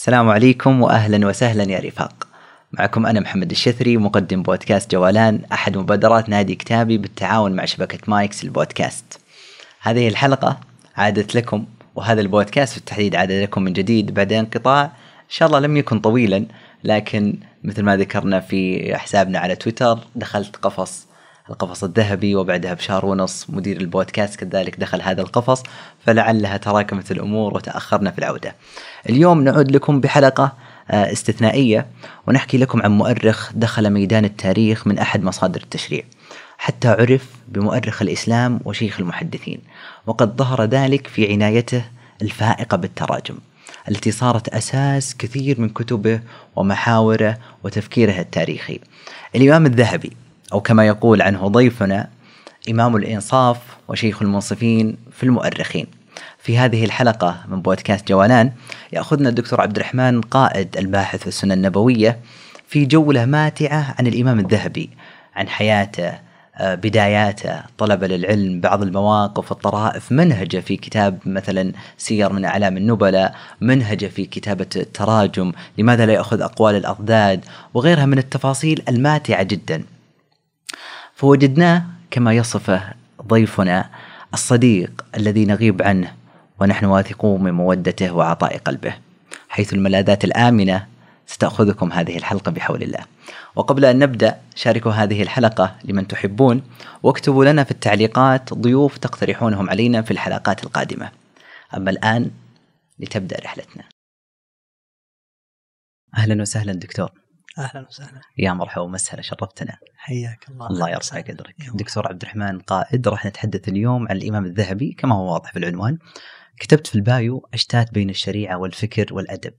السلام عليكم واهلا وسهلا يا رفاق. معكم أنا محمد الشثري مقدم بودكاست جولان أحد مبادرات نادي كتابي بالتعاون مع شبكة مايكس البودكاست. هذه الحلقة عادت لكم وهذا البودكاست بالتحديد عاد لكم من جديد بعد انقطاع إن شاء الله لم يكن طويلا لكن مثل ما ذكرنا في حسابنا على تويتر دخلت قفص القفص الذهبي وبعدها بشهر ونص مدير البودكاست كذلك دخل هذا القفص فلعلها تراكمت الأمور وتأخرنا في العودة. اليوم نعود لكم بحلقة آه، استثنائية ونحكي لكم عن مؤرخ دخل ميدان التاريخ من أحد مصادر التشريع. حتى عرف بمؤرخ الإسلام وشيخ المحدثين، وقد ظهر ذلك في عنايته الفائقة بالتراجم. التي صارت أساس كثير من كتبه ومحاوره وتفكيره التاريخي. الإمام الذهبي أو كما يقول عنه ضيفنا إمام الإنصاف وشيخ المنصفين في المؤرخين. في هذه الحلقة من بودكاست جولان يأخذنا الدكتور عبد الرحمن قائد الباحث في السنة النبوية في جولة ماتعة عن الإمام الذهبي عن حياته آه، بداياته طلب للعلم بعض المواقف الطرائف منهجه في كتاب مثلا سير من أعلام النبلاء منهجه في كتابة التراجم لماذا لا يأخذ أقوال الأضداد وغيرها من التفاصيل الماتعة جدا. فوجدناه كما يصفه ضيفنا الصديق الذي نغيب عنه ونحن واثقون من مودته وعطاء قلبه حيث الملاذات الآمنة ستأخذكم هذه الحلقة بحول الله. وقبل أن نبدأ شاركوا هذه الحلقة لمن تحبون واكتبوا لنا في التعليقات ضيوف تقترحونهم علينا في الحلقات القادمة. أما الآن لتبدأ رحلتنا. أهلا وسهلا دكتور. أهلا وسهلا. يا مرحبا ومسهلا شرفتنا. حياك الله. الله يرفع قدرك دكتور عبد الرحمن قائد راح نتحدث اليوم عن الإمام الذهبي. كما هو واضح في العنوان كتبت في البايو أشتات بين الشريعة والفكر والأدب.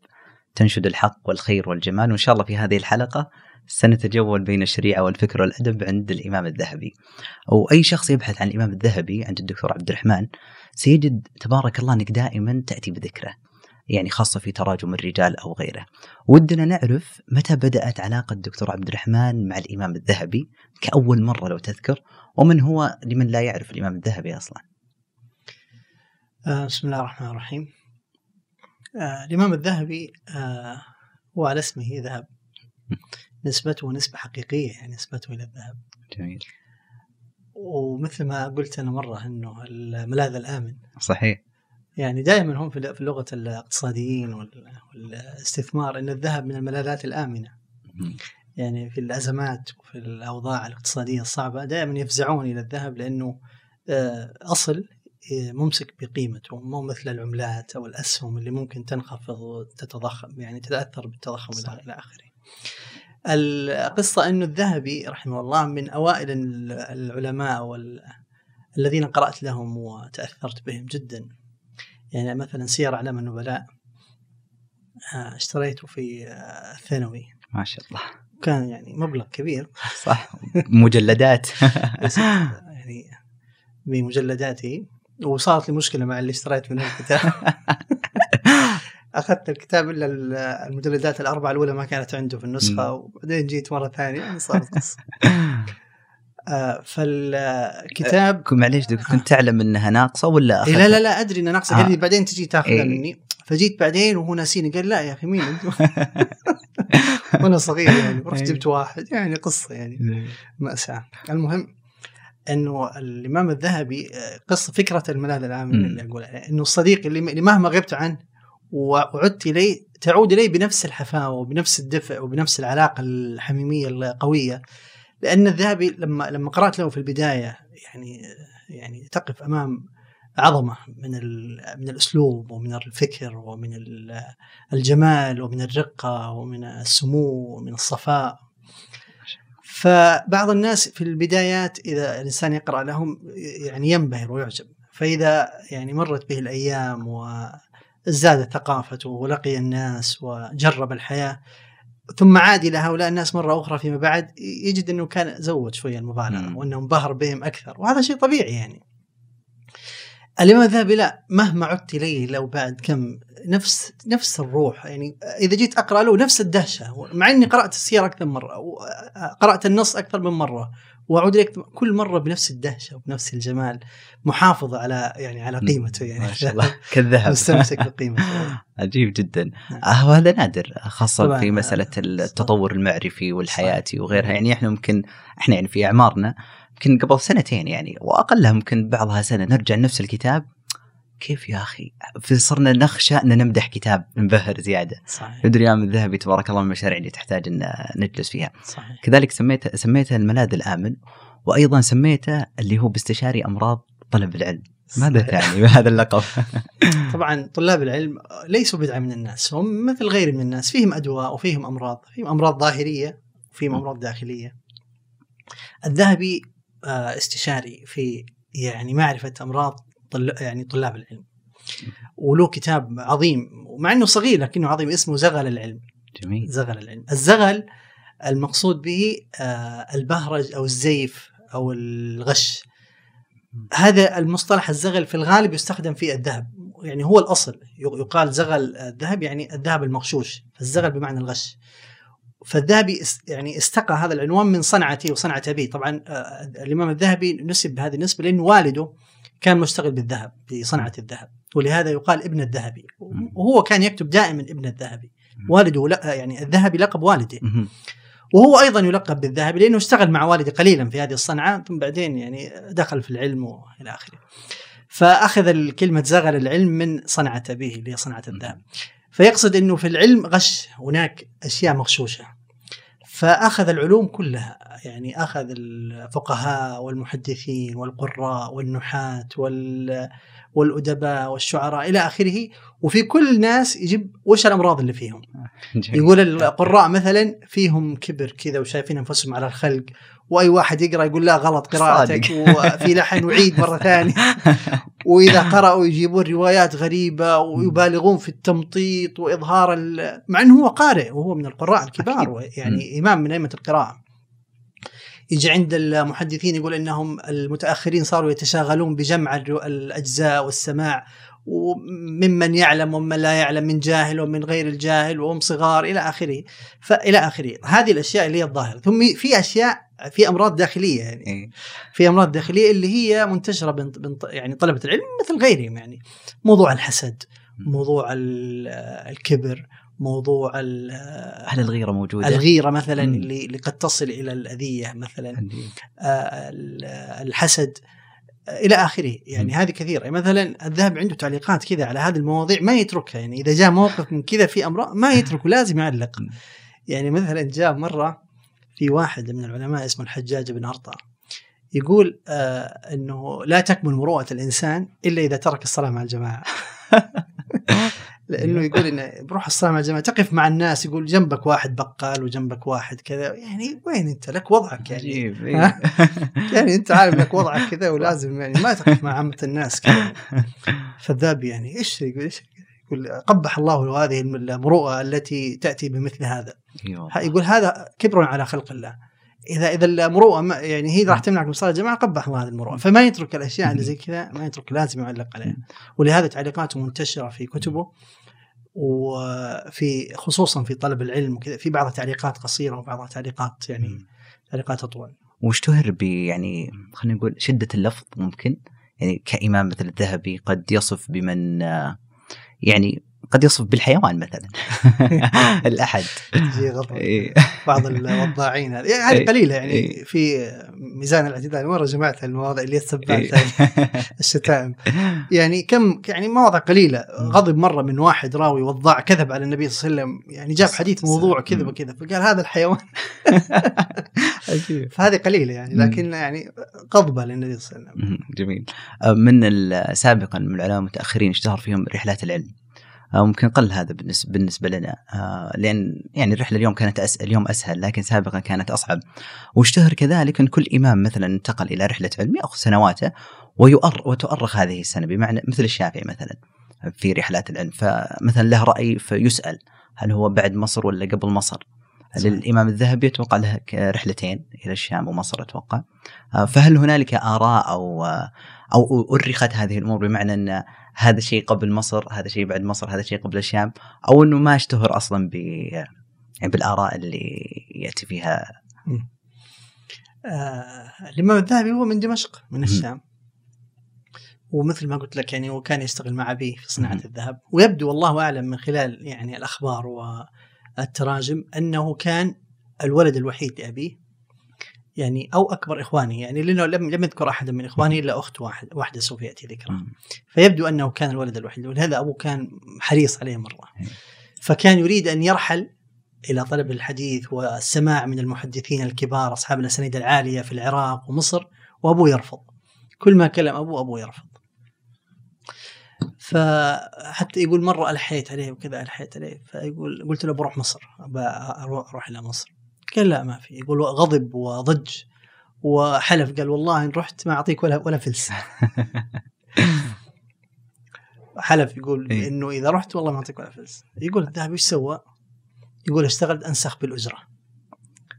تنشد الحق والخير والجمال. وإن شاء الله في هذه الحلقة سنتجول بين الشريعة والفكر والأدب عند الإمام الذهبي. أو أي شخص يبحث عن الإمام الذهبي عند الدكتور عبد الرحمن سيجد تبارك الله إنك دائما تأتي بذكره. يعني خاصة في تراجم الرجال أو غيره. ودنا نعرف متى بدأت علاقة الدكتور عبد الرحمن مع الإمام الذهبي كأول مرة لو تذكر ومن هو لمن لا يعرف الإمام الذهبي أصلا؟ آه بسم الله الرحمن الرحيم. آه الإمام الذهبي آه هو على اسمه ذهب. نسبته نسبة حقيقية يعني نسبته إلى الذهب. جميل. ومثل ما قلت أنا مرة أنه الملاذ الآمن. صحيح. يعني دائما هم في لغة الاقتصاديين والاستثمار إن الذهب من الملاذات الآمنة. يعني في الأزمات وفي الأوضاع الاقتصادية الصعبة دائما يفزعون إلى الذهب لأنه آه، أصل آه، ممسك بقيمته مو مثل العملات أو الأسهم اللي ممكن تنخفض وتتضخم يعني تتأثر بالتضخم إلى آخره. القصة انه الذهبي رحمه الله من أوائل العلماء الذين قرأت لهم وتأثرت بهم جدا. يعني مثلا سير أعلام النبلاء آه، اشتريته في آه، الثانوي ما شاء الله. كان يعني مبلغ كبير. صح. مجلدات. يعني بمجلداته وصارت لي مشكلة مع اللي اشتريت منه الكتاب. أخذت الكتاب إلا المجلدات الأربعة الأولى ما كانت عنده في النسخة. وبعدين جيت مرة ثانية يعني صارت قصة. آه، فالكتاب آه، معليش كنت تعلم إنها ناقصة ولا إيه لا لا لا أدري إنها ناقصة قال لي آه. بعدين تجي تاخذها إيه. مني فجيت بعدين وهو ناسيني قال لا يا أخي مين أنت؟ وأنا صغير يعني رحت جبت واحد يعني قصة يعني إيه. مأساة المهم إنه الإمام الذهبي قصة فكرة الملاذ العام اللي أقول إنه الصديق اللي مهما غبت عنه وعدت إليه تعود إليه بنفس الحفاوة وبنفس الدفء وبنفس العلاقة الحميمية القوية لأن الذهبي لما لما قرأت له في البداية يعني يعني تقف أمام عظمة من من الأسلوب ومن الفكر ومن الجمال ومن الرقة ومن السمو ومن الصفاء. فبعض الناس في البدايات إذا الإنسان يقرأ لهم يعني ينبهر ويعجب. فإذا يعني مرت به الأيام وازدادت ثقافته ولقي الناس وجرب الحياة ثم عاد إلى هؤلاء الناس مرة أخرى فيما بعد يجد إنه كان زود شوية المبالغة وانه انبهر بهم أكثر وهذا شيء طبيعي يعني. الإمام الذهبي لا مهما عدت إليه لو بعد كم نفس نفس الروح يعني إذا جيت أقرأ له نفس الدهشة مع إني قرأت السيره أكثر من مره قرأت النص أكثر من مرة وأعود إليك كل مرة بنفس الدهشة وبنفس الجمال محافظة على يعني على قيمته يعني. ما شاء الله. كالذهب. مستمسك بقيمته. عجيب جدا. نعم. وهذا نادر خاصة في مسألة التطور المعرفي والحياتي وغيرها. يعني إحنا ممكن إحنا يعني في أعمارنا يمكن قبل سنتين يعني وأقلها ممكن بعضها سنة نرجع لنفس الكتاب كيف يا أخي؟ صرنا نخشى إن نمدح كتاب نبهر زيادة. صحيح. يا الذهبي تبارك الله من المشاريع اللي تحتاج إن نجلس فيها. صحيح. كذلك سميته سميته الملاذ الآمن وأيضا سميته اللي هو باستشاري أمراض طلب العلم. ماذا تعني بهذا اللقب؟ طبعا طلاب العلم ليسوا بدعه من الناس هم مثل غير من الناس فيهم أدواء وفيهم أمراض فيهم أمراض ظاهرية وفيهم أمراض داخلية. الذهبي آه، استشاري في يعني معرفة أمراض طل... يعني طلاب العلم. وله كتاب عظيم ومع إنه صغير لكنه عظيم اسمه زغل العلم. جميل. زغل العلم. الزغل المقصود به آه، البهرج أو الزيف أو الغش. هذا المصطلح الزغل في الغالب يستخدم في الذهب. يعني هو الأصل. يقال زغل الذهب يعني الذهب المغشوش. الزغل بمعنى الغش. فالذهبي يعني استقى هذا العنوان من صنعته وصنعة أبيه. طبعا آه، الإمام الذهبي نسب بهذه النسبة لأن والده كان مشتغل بالذهب في صنعة الذهب. ولهذا يقال ابن الذهبي. وهو كان يكتب دائما ابن الذهبي. والده يعني الذهبي لقب والده. وهو أيضا يلقب بالذهبي لأنه اشتغل مع والدي قليلا في هذه الصنعة ثم بعدين يعني دخل في العلم وإلى آخره. فأخذ الكلمة زغل العلم من صنعة أبيه اللي هي صنعه الذهب. فيقصد إنه في العلم غش هناك أشياء مغشوشة. فأخذ العلوم كلها يعني أخذ الفقهاء والمحدثين والقراء والنحاة وال والأدباء والشعراء إلى آخره. وفي كل ناس يجيب وش الأمراض اللي فيهم؟ جميل. يقول القراء مثلا فيهم كبر كذا وشايفين أنفسهم على الخلق وأي واحد يقرأ يقول لا غلط قراءتك وفي لحن وعيد مرة ثانية. وإذا قرأوا يجيبون روايات غريبة ويبالغون في التمطيط وإظهار مع إنه هو قارئ وهو من القراء الكبار يعني إمام من أئمة القراءة. يجي عند المحدثين يقول إنهم المتأخرين صاروا يتشاغلون بجمع الأجزاء والسماع وممن يعلم ومن لا يعلم من جاهل ومن غير الجاهل وهم صغار إلى آخره. فإلى آخره. هذه الأشياء اللي هي الظاهرة. ثم في أشياء في أمراض داخلية يعني. إيه. في أمراض داخلية اللي هي منتشرة بين يعني طلبة العلم مثل غيرهم يعني. موضوع الحسد موضوع الكبر موضوع هل الغيرة موجودة؟ الغيرة مثلا مم. اللي اللي قد تصل إلى الأذية مثلا. آه الحسد إلى آخره. يعني هذه كثيرة. يعني مثلا الذهب عنده تعليقات كذا على هذه المواضيع ما يتركها. يعني إذا جاء موقف من كذا في امراض ما يتركه لازم يعلق. يعني مثلا جاء مرة في واحد من العلماء اسمه الحجاج بن ارطى يقول آه إنه لا تكمل مروءة الإنسان إلا إذا ترك الصلاة مع الجماعة. لأنه يقول انه بروح الصلاة مع الجماعة تقف مع الناس يقول جنبك واحد بقال وجنبك واحد كذا يعني وين أنت؟ لك وضعك يعني. عجيب إيه. يعني أنت عارف لك وضعك كذا ولازم يعني ما تقف مع عامة الناس كذا. فالذاب يعني إيش يقول إيش يقول؟ قبح الله هذه المروءه التي تأتي بمثل هذا. يقول هذا كبر على خلق الله. إذا إذا المروءه يعني هي راح تمنعك من صلاة الجماعة قبح هذه المروءه فما يترك الأشياء اللي زي كذا ما يترك لازم يعلق عليها. ولهذا تعليقاته منتشرة في كتبه. وفي خصوصا في طلب العلم وكذا في بعضها تعليقات قصيرة وبعضها تعليقات يعني تعليقات أطول. واشتهر ب يعني خلينا نقول شدة اللفظ ممكن؟ يعني كإمام مثل الذهبي قد يصف بمن يعني قد يصف بالحيوان مثلا. الأحد. إيه. بعض الوضاعين. هذه يعني إيه. قليلة يعني إيه. في ميزان الاعتدال. مرة جمعت المواضع اللي السبات الشتائم. يعني كم يعني مواضع قليلة. غضب مرة من واحد راوي وضاع كذب على النبي صلى الله عليه وسلم. يعني جاب حديث موضوع كذا وكذا. فقال هذا الحيوان. فهذه قليلة يعني. لكن يعني غضبة للنبي صلى الله عليه وسلم. جميل. من سابقا من العلماء المتأخرين اشتهر فيهم رحلات العلم. ممكن قل هذا بالنسبة بالنسبة لنا. آه، لأن يعني الرحلة اليوم كانت أس... اليوم أسهل لكن سابقا كانت أصعب. واشتهر كذلك إن كل إمام مثلا انتقل إلى رحلة علم يأخذ سنواته ويؤر وتؤرخ هذه السنة بمعنى مثل الشافعي مثلا في رحلات العلم. فمثلا له رأي فيسأل هل هو بعد مصر ولا قبل مصر. صحيح. للامام الذهبي أتوقع له رحلتين إلى الشام ومصر أتوقع؟ آه، فهل هنالك آراء أو أو أرخت هذه الأمور بمعنى أن هذا شيء قبل مصر هذا شيء بعد مصر هذا شيء قبل الشام أو إنه ما اشتهر أصلا ب يعني بالآراء اللي يأتي فيها. آه الإمام الذهبي هو من دمشق من الشام. ومثل ما قلت لك يعني هو كان يشتغل مع أبيه في صناعة الذهب. ويبدو والله أعلم من خلال يعني الأخبار والتراجم أنه كان الولد الوحيد لأبيه. يعني أو أكبر إخوانه يعني لأنه لم لم يذكر أحدا من إخوانه إلا أخت واحد واحدة سوف يأتي ذكرها. فيبدو أنه كان الولد الوحيد. ولهذا أبوه كان حريص عليه مرة. فكان يريد أن يرحل إلى طلب الحديث والسماع من المحدثين الكبار أصحاب الأسانيد العالية في العراق ومصر وأبوه يرفض. كل ما كلم أبوه أبوه يرفض. فحتى يقول مرة ألحيت عليه وكذا ألحيت عليه. فيقول قلت له بروح مصر أروح إلى مصر. قال لا ما في. يقول غضب وضج وحلف. قال والله إن رحت ما أعطيك ولا ولا فلس. حلف يقول إيه؟ إنه إذا رحت والله ما أعطيك ولا فلس. يقول الذهبي إيش سوى؟ يقول اشتغلت أنسخ بالأجرة.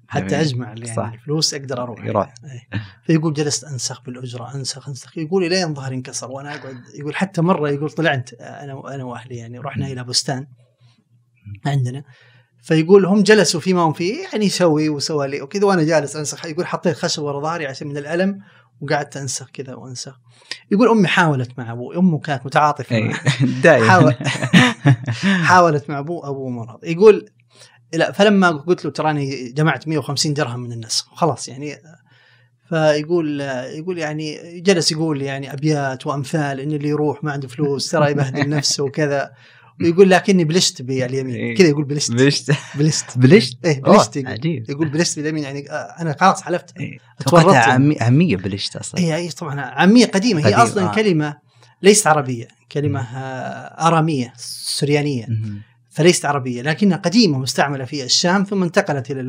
حتى أجمع يعني صح. الفلوس أقدر أروح يروح يعني. فيقول جلست أنسخ بالأجرة أنسخ أنسخ. يقول لين ظهري انكسر وأنا أقعد. يقول حتى مرة يقول طلعت أنا أنا وأهلي يعني رحنا إلى بستان عندنا. فيقول هم جلسوا فيما هم فيه يعني يسوي وسوى لي وكذا وأنا جالس أنسخ. يقول حطيت خشب ورا ظهري عشان من الألم وقعدت أنسخ كذا وأنسخ. يقول أمي حاولت مع أبوي أمه كانت متعاطفة معه. دائما حاولت مع أبوه أبوه مرض. يقول لا فلما قلت له تراني جمعت 150 درهم من النسخ وخلاص يعني. فيقول يقول يعني جلس يقول يعني أبيات وأمثال إن اللي يروح ما عنده فلوس ترى يبهدل نفسه وكذا. ويقول لكني بلشت باليمين. إيه. كذا يقول بلشت. بلشت. بلشت. بلشت؟ إيه بلشت يقول, عجيب. يقول بلشت باليمين يعني آه، أنا خلاص حلفت. إيه. اتورطت. عاميه بلشت أصلا. اي اي طبعا عاميه قديمة. هي أصلا آه. كلمة ليست عربية كلمة آه أرامية سريانيه فليست عربية لكنها قديمة مستعملة في الشام ثم انتقلت إلى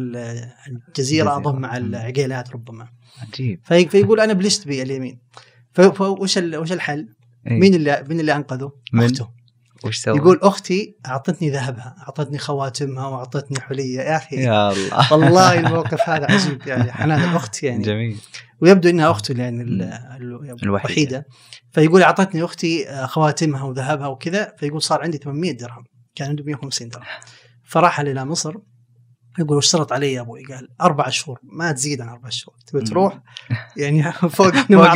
الجزيرة أظن مع العقيلات ربما. عجيب. فيقول أنا بلشت باليمين. فوش وش الحل؟ أيه؟ مين اللي مين اللي أنقذه؟ من؟ أخته. وش سوى؟ يقول أختي أعطتني ذهبها، أعطتني خواتمها وأعطتني حلية. يا أخي يا الله. والله الموقف هذا عجيب يعني حنان الأخت يعني. جميل. ويبدو إنها أخته يعني الوحيدة. فيقول أعطتني أختي خواتمها وذهبها وكذا. فيقول صار عندي 800 درهم كان عنده 150 درهم. فرحل إلى مصر. يقول اشترط علي يا أبوي؟ قال أربع شهور ما تزيد عن أربع شهور. تبي تروح؟ يعني فوق إني ما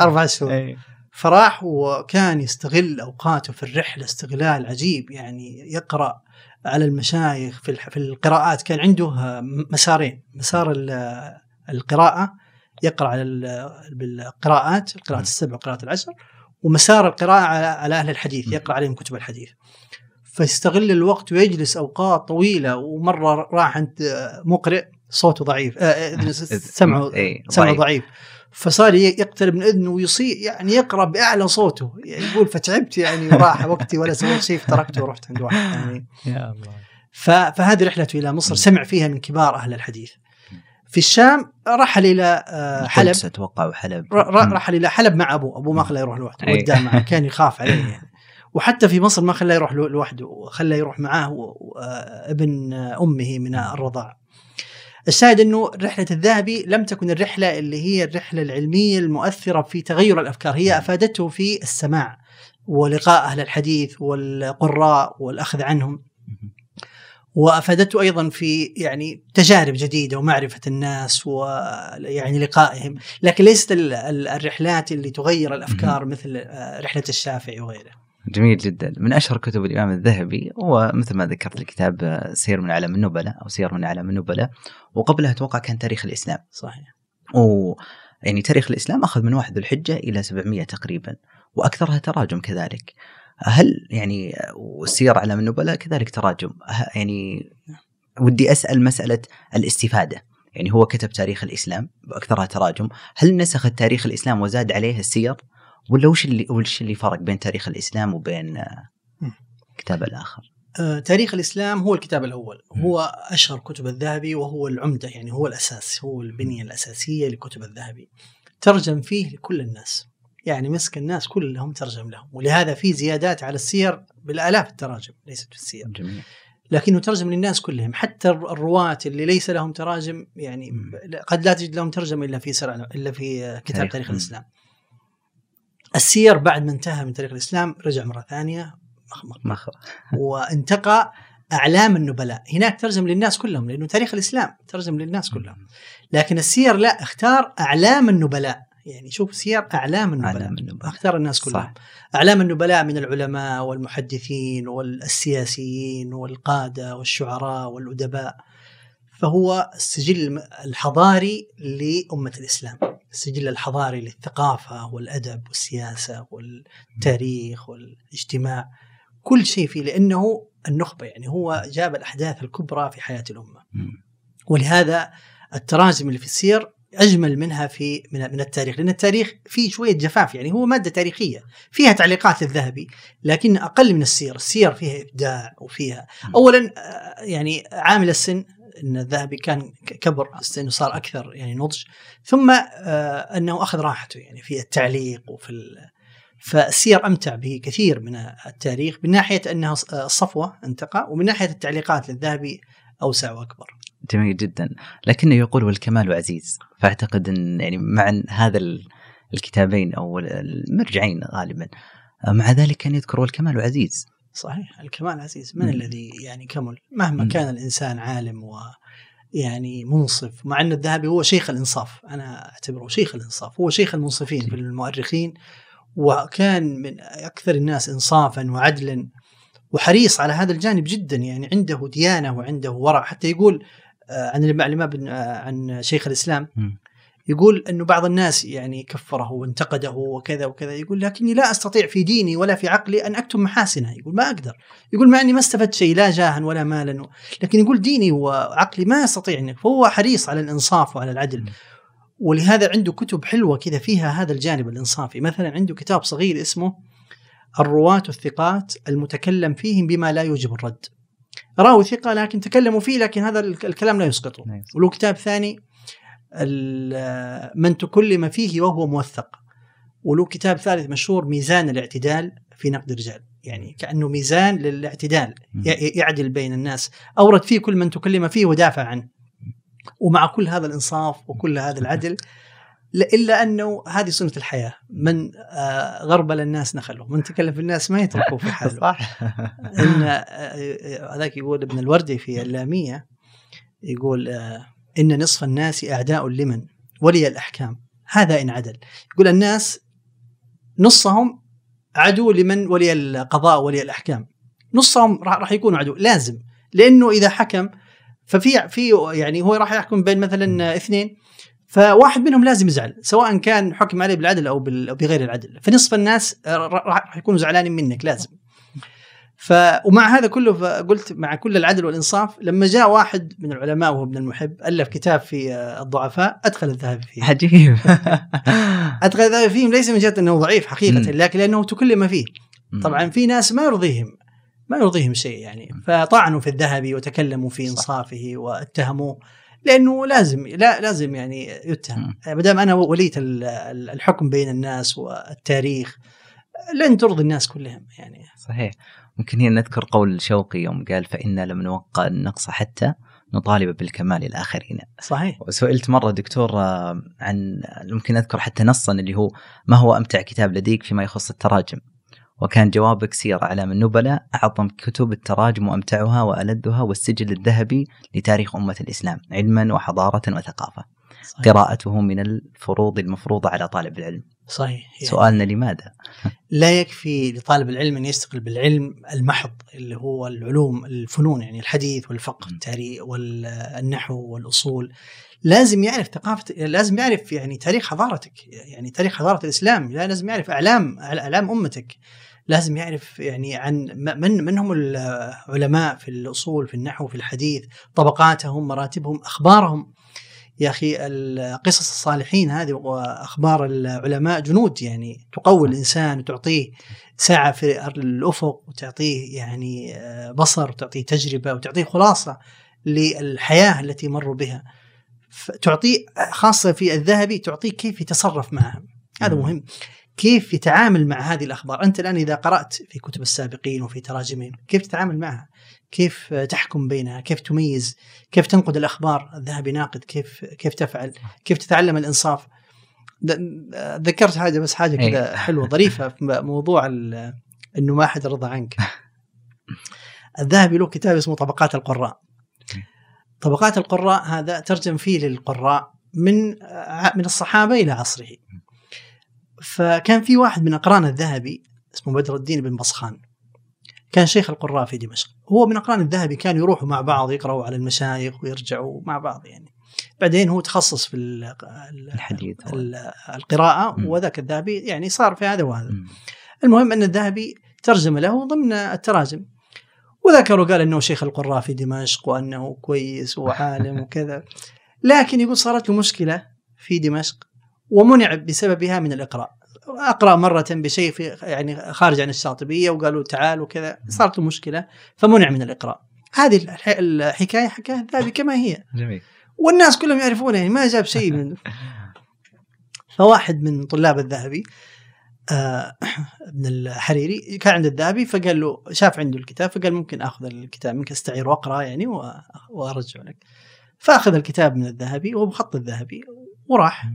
أربع شهور. فراح وكان يستغل أوقاته في الرحلة استغلال عجيب يعني يقرأ على المشايخ في في القراءات. كان عنده مسارين. مسار القراءة يقرأ على بالقراءات القراءات السبع والقراءات العشر ومسار القراءة على أهل الحديث يقرأ عليهم كتب الحديث. فيستغل الوقت ويجلس أوقات طويلة ومرة راح عند مقرئ صوته ضعيف آه, آه، سمعه إيه، سمعه ضعيف. فصار يقترب من إذنه ويصيح يعني يقرأ بأعلى صوته. يعني يقول فتعبت يعني وراح وقتي ولا سويت شيء فتركته ورحت عند واحد يعني يا الله. فهذه رحلته إلى مصر سمع فيها من كبار أهل الحديث. في الشام رحل إلى آه، حلب. أتوقع وحلب رحل إلى حلب مع ابوه ابوه ما خلاه يروح لوحده وداه معه كان يخاف عليه يعني. وحتى في مصر ما خلاه يروح لوحده وخلاه يروح معاه آه، ابن أمه من الرضاع. الشاهد إنه رحلة الذهبي لم تكن الرحلة اللي هي الرحلة العلمية المؤثرة في تغير الأفكار هي أفادته في السماع ولقاء أهل الحديث والقراء والأخذ عنهم. وأفادته أيضا في يعني تجارب جديدة ومعرفة الناس ويعني لقائهم، لكن ليست الرحلات اللي تغير الأفكار مثل آه، رحلة الشافعي وغيره. جميل جدا، من أشهر كتب الإمام الذهبي هو مثل ما ذكرت الكتاب آه، سير من اعلام النبلاء أو سير من اعلام النبلاء، وقبلها أتوقع كان تاريخ الإسلام. صحيح. و يعني تاريخ الإسلام أخذ من واحد ذو الحجة إلى 700 تقريبا، وأكثرها تراجم كذلك. هل يعني والسير على النبلاء كذلك تراجم يعني ودي أسأل مسألة الاستفادة يعني هو كتب تاريخ الإسلام باكثرها تراجم هل نسخ تاريخ الإسلام وزاد عليه السير ولا وش اللي وش اللي فرق بين تاريخ الإسلام وبين الكتاب الآخر؟ آه، تاريخ الإسلام هو الكتاب الأول. هو أشهر كتب الذهبي وهو العمدة يعني هو الأساس هو البنية الأساسية لكتب الذهبي. ترجم فيه لكل الناس. يعني مسك الناس كلهم ترجم لهم. ولهذا في زيادات على السير بالآلاف التراجم ليست في السير. جميل. لكنه ترجم للناس كلهم. حتى الرواة اللي ليس لهم تراجم يعني. قد لا تجد لهم ترجمة إلا في سرع إلا في كتاب تاريخ. الإسلام. السير بعد ما انتهى من تاريخ الإسلام رجع مرة ثانية مخمخ مخ... وانتقى أعلام النبلاء. هناك ترجم للناس كلهم لأنه تاريخ الإسلام ترجم للناس كلهم. لكن السير لا اختار أعلام النبلاء. يعني شوف سير أعلام النبلاء. أعلام النبلاء. اختار الناس كلهم. صح. أعلام النبلاء من العلماء والمحدثين والسياسيين والقادة والشعراء والأدباء. فهو السجل الحضاري لأمة الإسلام. السجل الحضاري للثقافة والأدب والسياسة والتاريخ والاجتماع كل شيء فيه لأنه النخبة يعني هو جاب الأحداث الكبرى في حياة الأمة. ولهذا التراجم اللي في السير أجمل منها في من من التاريخ لأن التاريخ فيه شوية جفاف يعني هو مادة تاريخية فيها تعليقات الذهبي لكن أقل من السير السير فيها إبداع وفيها اولا آه، يعني عامل السن إن الذهبي كان كبر في السن وصار أكثر يعني نضج. ثم آه، أنه أخذ راحته يعني في التعليق وفي ال... فالسير أمتع به كثير من التاريخ من ناحية أنها ص- آه، الصفوه انتقى ومن ناحية التعليقات للذهبي أوسع وأكبر. جميل جدا. لكنه يقول والكمال عزيز. فأعتقد إن يعني مع هذا ال- الكتابين أو المرجعين غالبا مع ذلك كان يذكر والكمال عزيز. صحيح. الكمال عزيز من مم. الذي يعني كمل؟ مهما مم. كان الإنسان عالم و يعني منصف مع أن الذهبي هو شيخ الإنصاف. أنا أعتبره شيخ الإنصاف. هو شيخ المنصفين في المؤرخين وكان من أكثر الناس انصافا وعدلا وحريص على هذا الجانب جدا. يعني عنده ديانة وعنده ورع. حتى يقول آه، عن بن آه، عن شيخ الإسلام مم. يقول إنه بعض الناس يعني كفره وانتقده وكذا وكذا يقول لكني لا أستطيع في ديني ولا في عقلي أن أكتم محاسنه يقول ما أقدر. يقول مع إني ما استفدت شيء لا جاها ولا مالا لكن يقول ديني وعقلي ما استطيع انك فهو حريص على الإنصاف وعلى العدل. ولهذا عنده كتب حلوة كذا فيها هذا الجانب الإنصافي. مثلا عنده كتاب صغير اسمه الرواة الثقات المتكلم فيهم بما لا يوجب الرد. راوي ثقة لكن تكلموا فيه لكن هذا الك- الكلام لا يسقطه. نعم. وله كتاب ثاني من تكلم فيه وهو موثق. وله كتاب ثالث مشهور ميزان الاعتدال في نقد الرجال. يعني كأنه ميزان للاعتدال. يعدل بين الناس. أورد فيه كل من تكلم فيه ودافع عنه. ومع كل هذا الإنصاف وكل هذا العدل إلا أنه هذه سنة الحياة. من آه، غربل الناس نخله من تكلم في الناس ما يتركوه في حاله. صح. إن آه، آه، هذاك يقول ابن الوردي في اللامية يقول إن نصف الناس أعداء لمن؟ ولي الأحكام. هذا إن عدل. يقول الناس نصهم عدو لمن ولي القضاء ولي الأحكام. نصهم راح يكونوا عدو. لازم. لأنه إذا حكم ففي في يعني هو راح يحكم بين مثلا اثنين فواحد منهم لازم يزعل سواء كان حكم عليه بالعدل أو بغير العدل. فنصف الناس راح يكونوا زعلانين منك لازم. ف ومع هذا كله فقلت مع كل العدل والإنصاف لما جاء واحد من العلماء وهو ابن المحب ألف كتاب في آه، الضعفاء أدخل الذهبي فيه عجيب. أدخل الذهبي فيه ليس من جهة أنه ضعيف حقيقة. لكن لأنه تكلم فيه. طبعا في ناس ما يرضيهم ما يرضيهم شيء يعني. فطعنوا في الذهبي وتكلموا في. إنصافه واتهموه لأنه لازم لا لازم يعني يتهم. ما دام أنا وليت ال- ال- الحكم بين الناس والتاريخ لن ترضي الناس كلهم يعني. صحيح. ممكن هنا نذكر قول شوقي يوم قال فإنا لم نوقع النقص حتى نطالب بالكمال الآخرين. صحيح. وسئلت مرة دكتور آه، عن ممكن أذكر حتى نصا اللي هو ما هو أمتع كتاب لديك فيما يخص التراجم؟ وكان جوابك سير أعلام النبلاء أعظم كتب التراجم وأمتعها وألذها والسجل الذهبي لتاريخ أمة الإسلام علما وحضارة وثقافة. صحيح, قراءته من الفروض المفروضة على طالب العلم. صحيح. يعني سؤالنا لماذا؟ لا يكفي لطالب العلم أن يستقل بالعلم المحض اللي هو العلوم الفنون يعني الحديث والفقه م. التاريخ والنحو والأصول لازم يعرف ثقافة لازم يعرف يعني تاريخ حضارتك يعني تاريخ حضارة الإسلام لا لازم يعرف أعلام أعلام أمتك لازم يعرف يعني عن من من هم العلماء في الأصول في النحو في الحديث طبقاتهم مراتبهم أخبارهم يا أخي قصص الصالحين هذه وأخبار العلماء جنود يعني تقوي الإنسان وتعطيه ساعة في الأفق وتعطيه يعني بصر وتعطيه تجربة وتعطيه خلاصة للحياة التي مروا بها. تعطيه خاصة في الذهبي تعطيه كيف يتصرف معها هذا مهم. كيف يتعامل مع هذه الأخبار. أنت الآن إذا قرأت في كتب السابقين وفي تراجمهم كيف تتعامل معها؟ كيف تحكم بينها؟ كيف تميز؟ كيف تنقد الأخبار؟ الذهبي ناقد كيف كيف تفعل؟ كيف تتعلم الإنصاف؟ ذكرت حاجة بس حاجة كذا إيه. حلوة ظريفة في موضوع إنه ما حد رضى عنك. الذهبي له كتاب اسمه طبقات القراء. طبقات القراء هذا ترجم فيه للقراء من من الصحابة إلى عصره. فكان في واحد من أقران الذهبي اسمه بدر الدين بن بصخان. كان شيخ القراء في دمشق. هو من أقران الذهبي كانوا يروحوا مع بعض يقرأوا على المشايخ ويرجعوا مع بعض يعني. بعدين هو تخصص في ال- ال- الحديث القراءة. وذاك الذهبي يعني صار في هذا وهذا. المهم أن الذهبي ترجم له ضمن التراجم. وذكروا قال أنه شيخ القراء في دمشق وأنه كويس وعالم وكذا. لكن يقول صارت له مشكلة في دمشق ومنع بسببها من الإقراء. أقرأ مرة بشيء في يعني خارج عن الشاطبية وقالوا تعال وكذا. صارت له مشكلة فمنع من الإقراء. هذه الح- الحكاية حكاها الذهبي كما هي. جميل. والناس كلهم يعرفونه يعني ما جاب شيء من فواحد من طلاب الذهبي آه ابن الحريري كان عند الذهبي فقال له شاف عنده الكتاب فقال ممكن آخذ الكتاب منك أستعير واقرا يعني وأرجع لك. فأخذ الكتاب من الذهبي وهو بخط الذهبي وراح.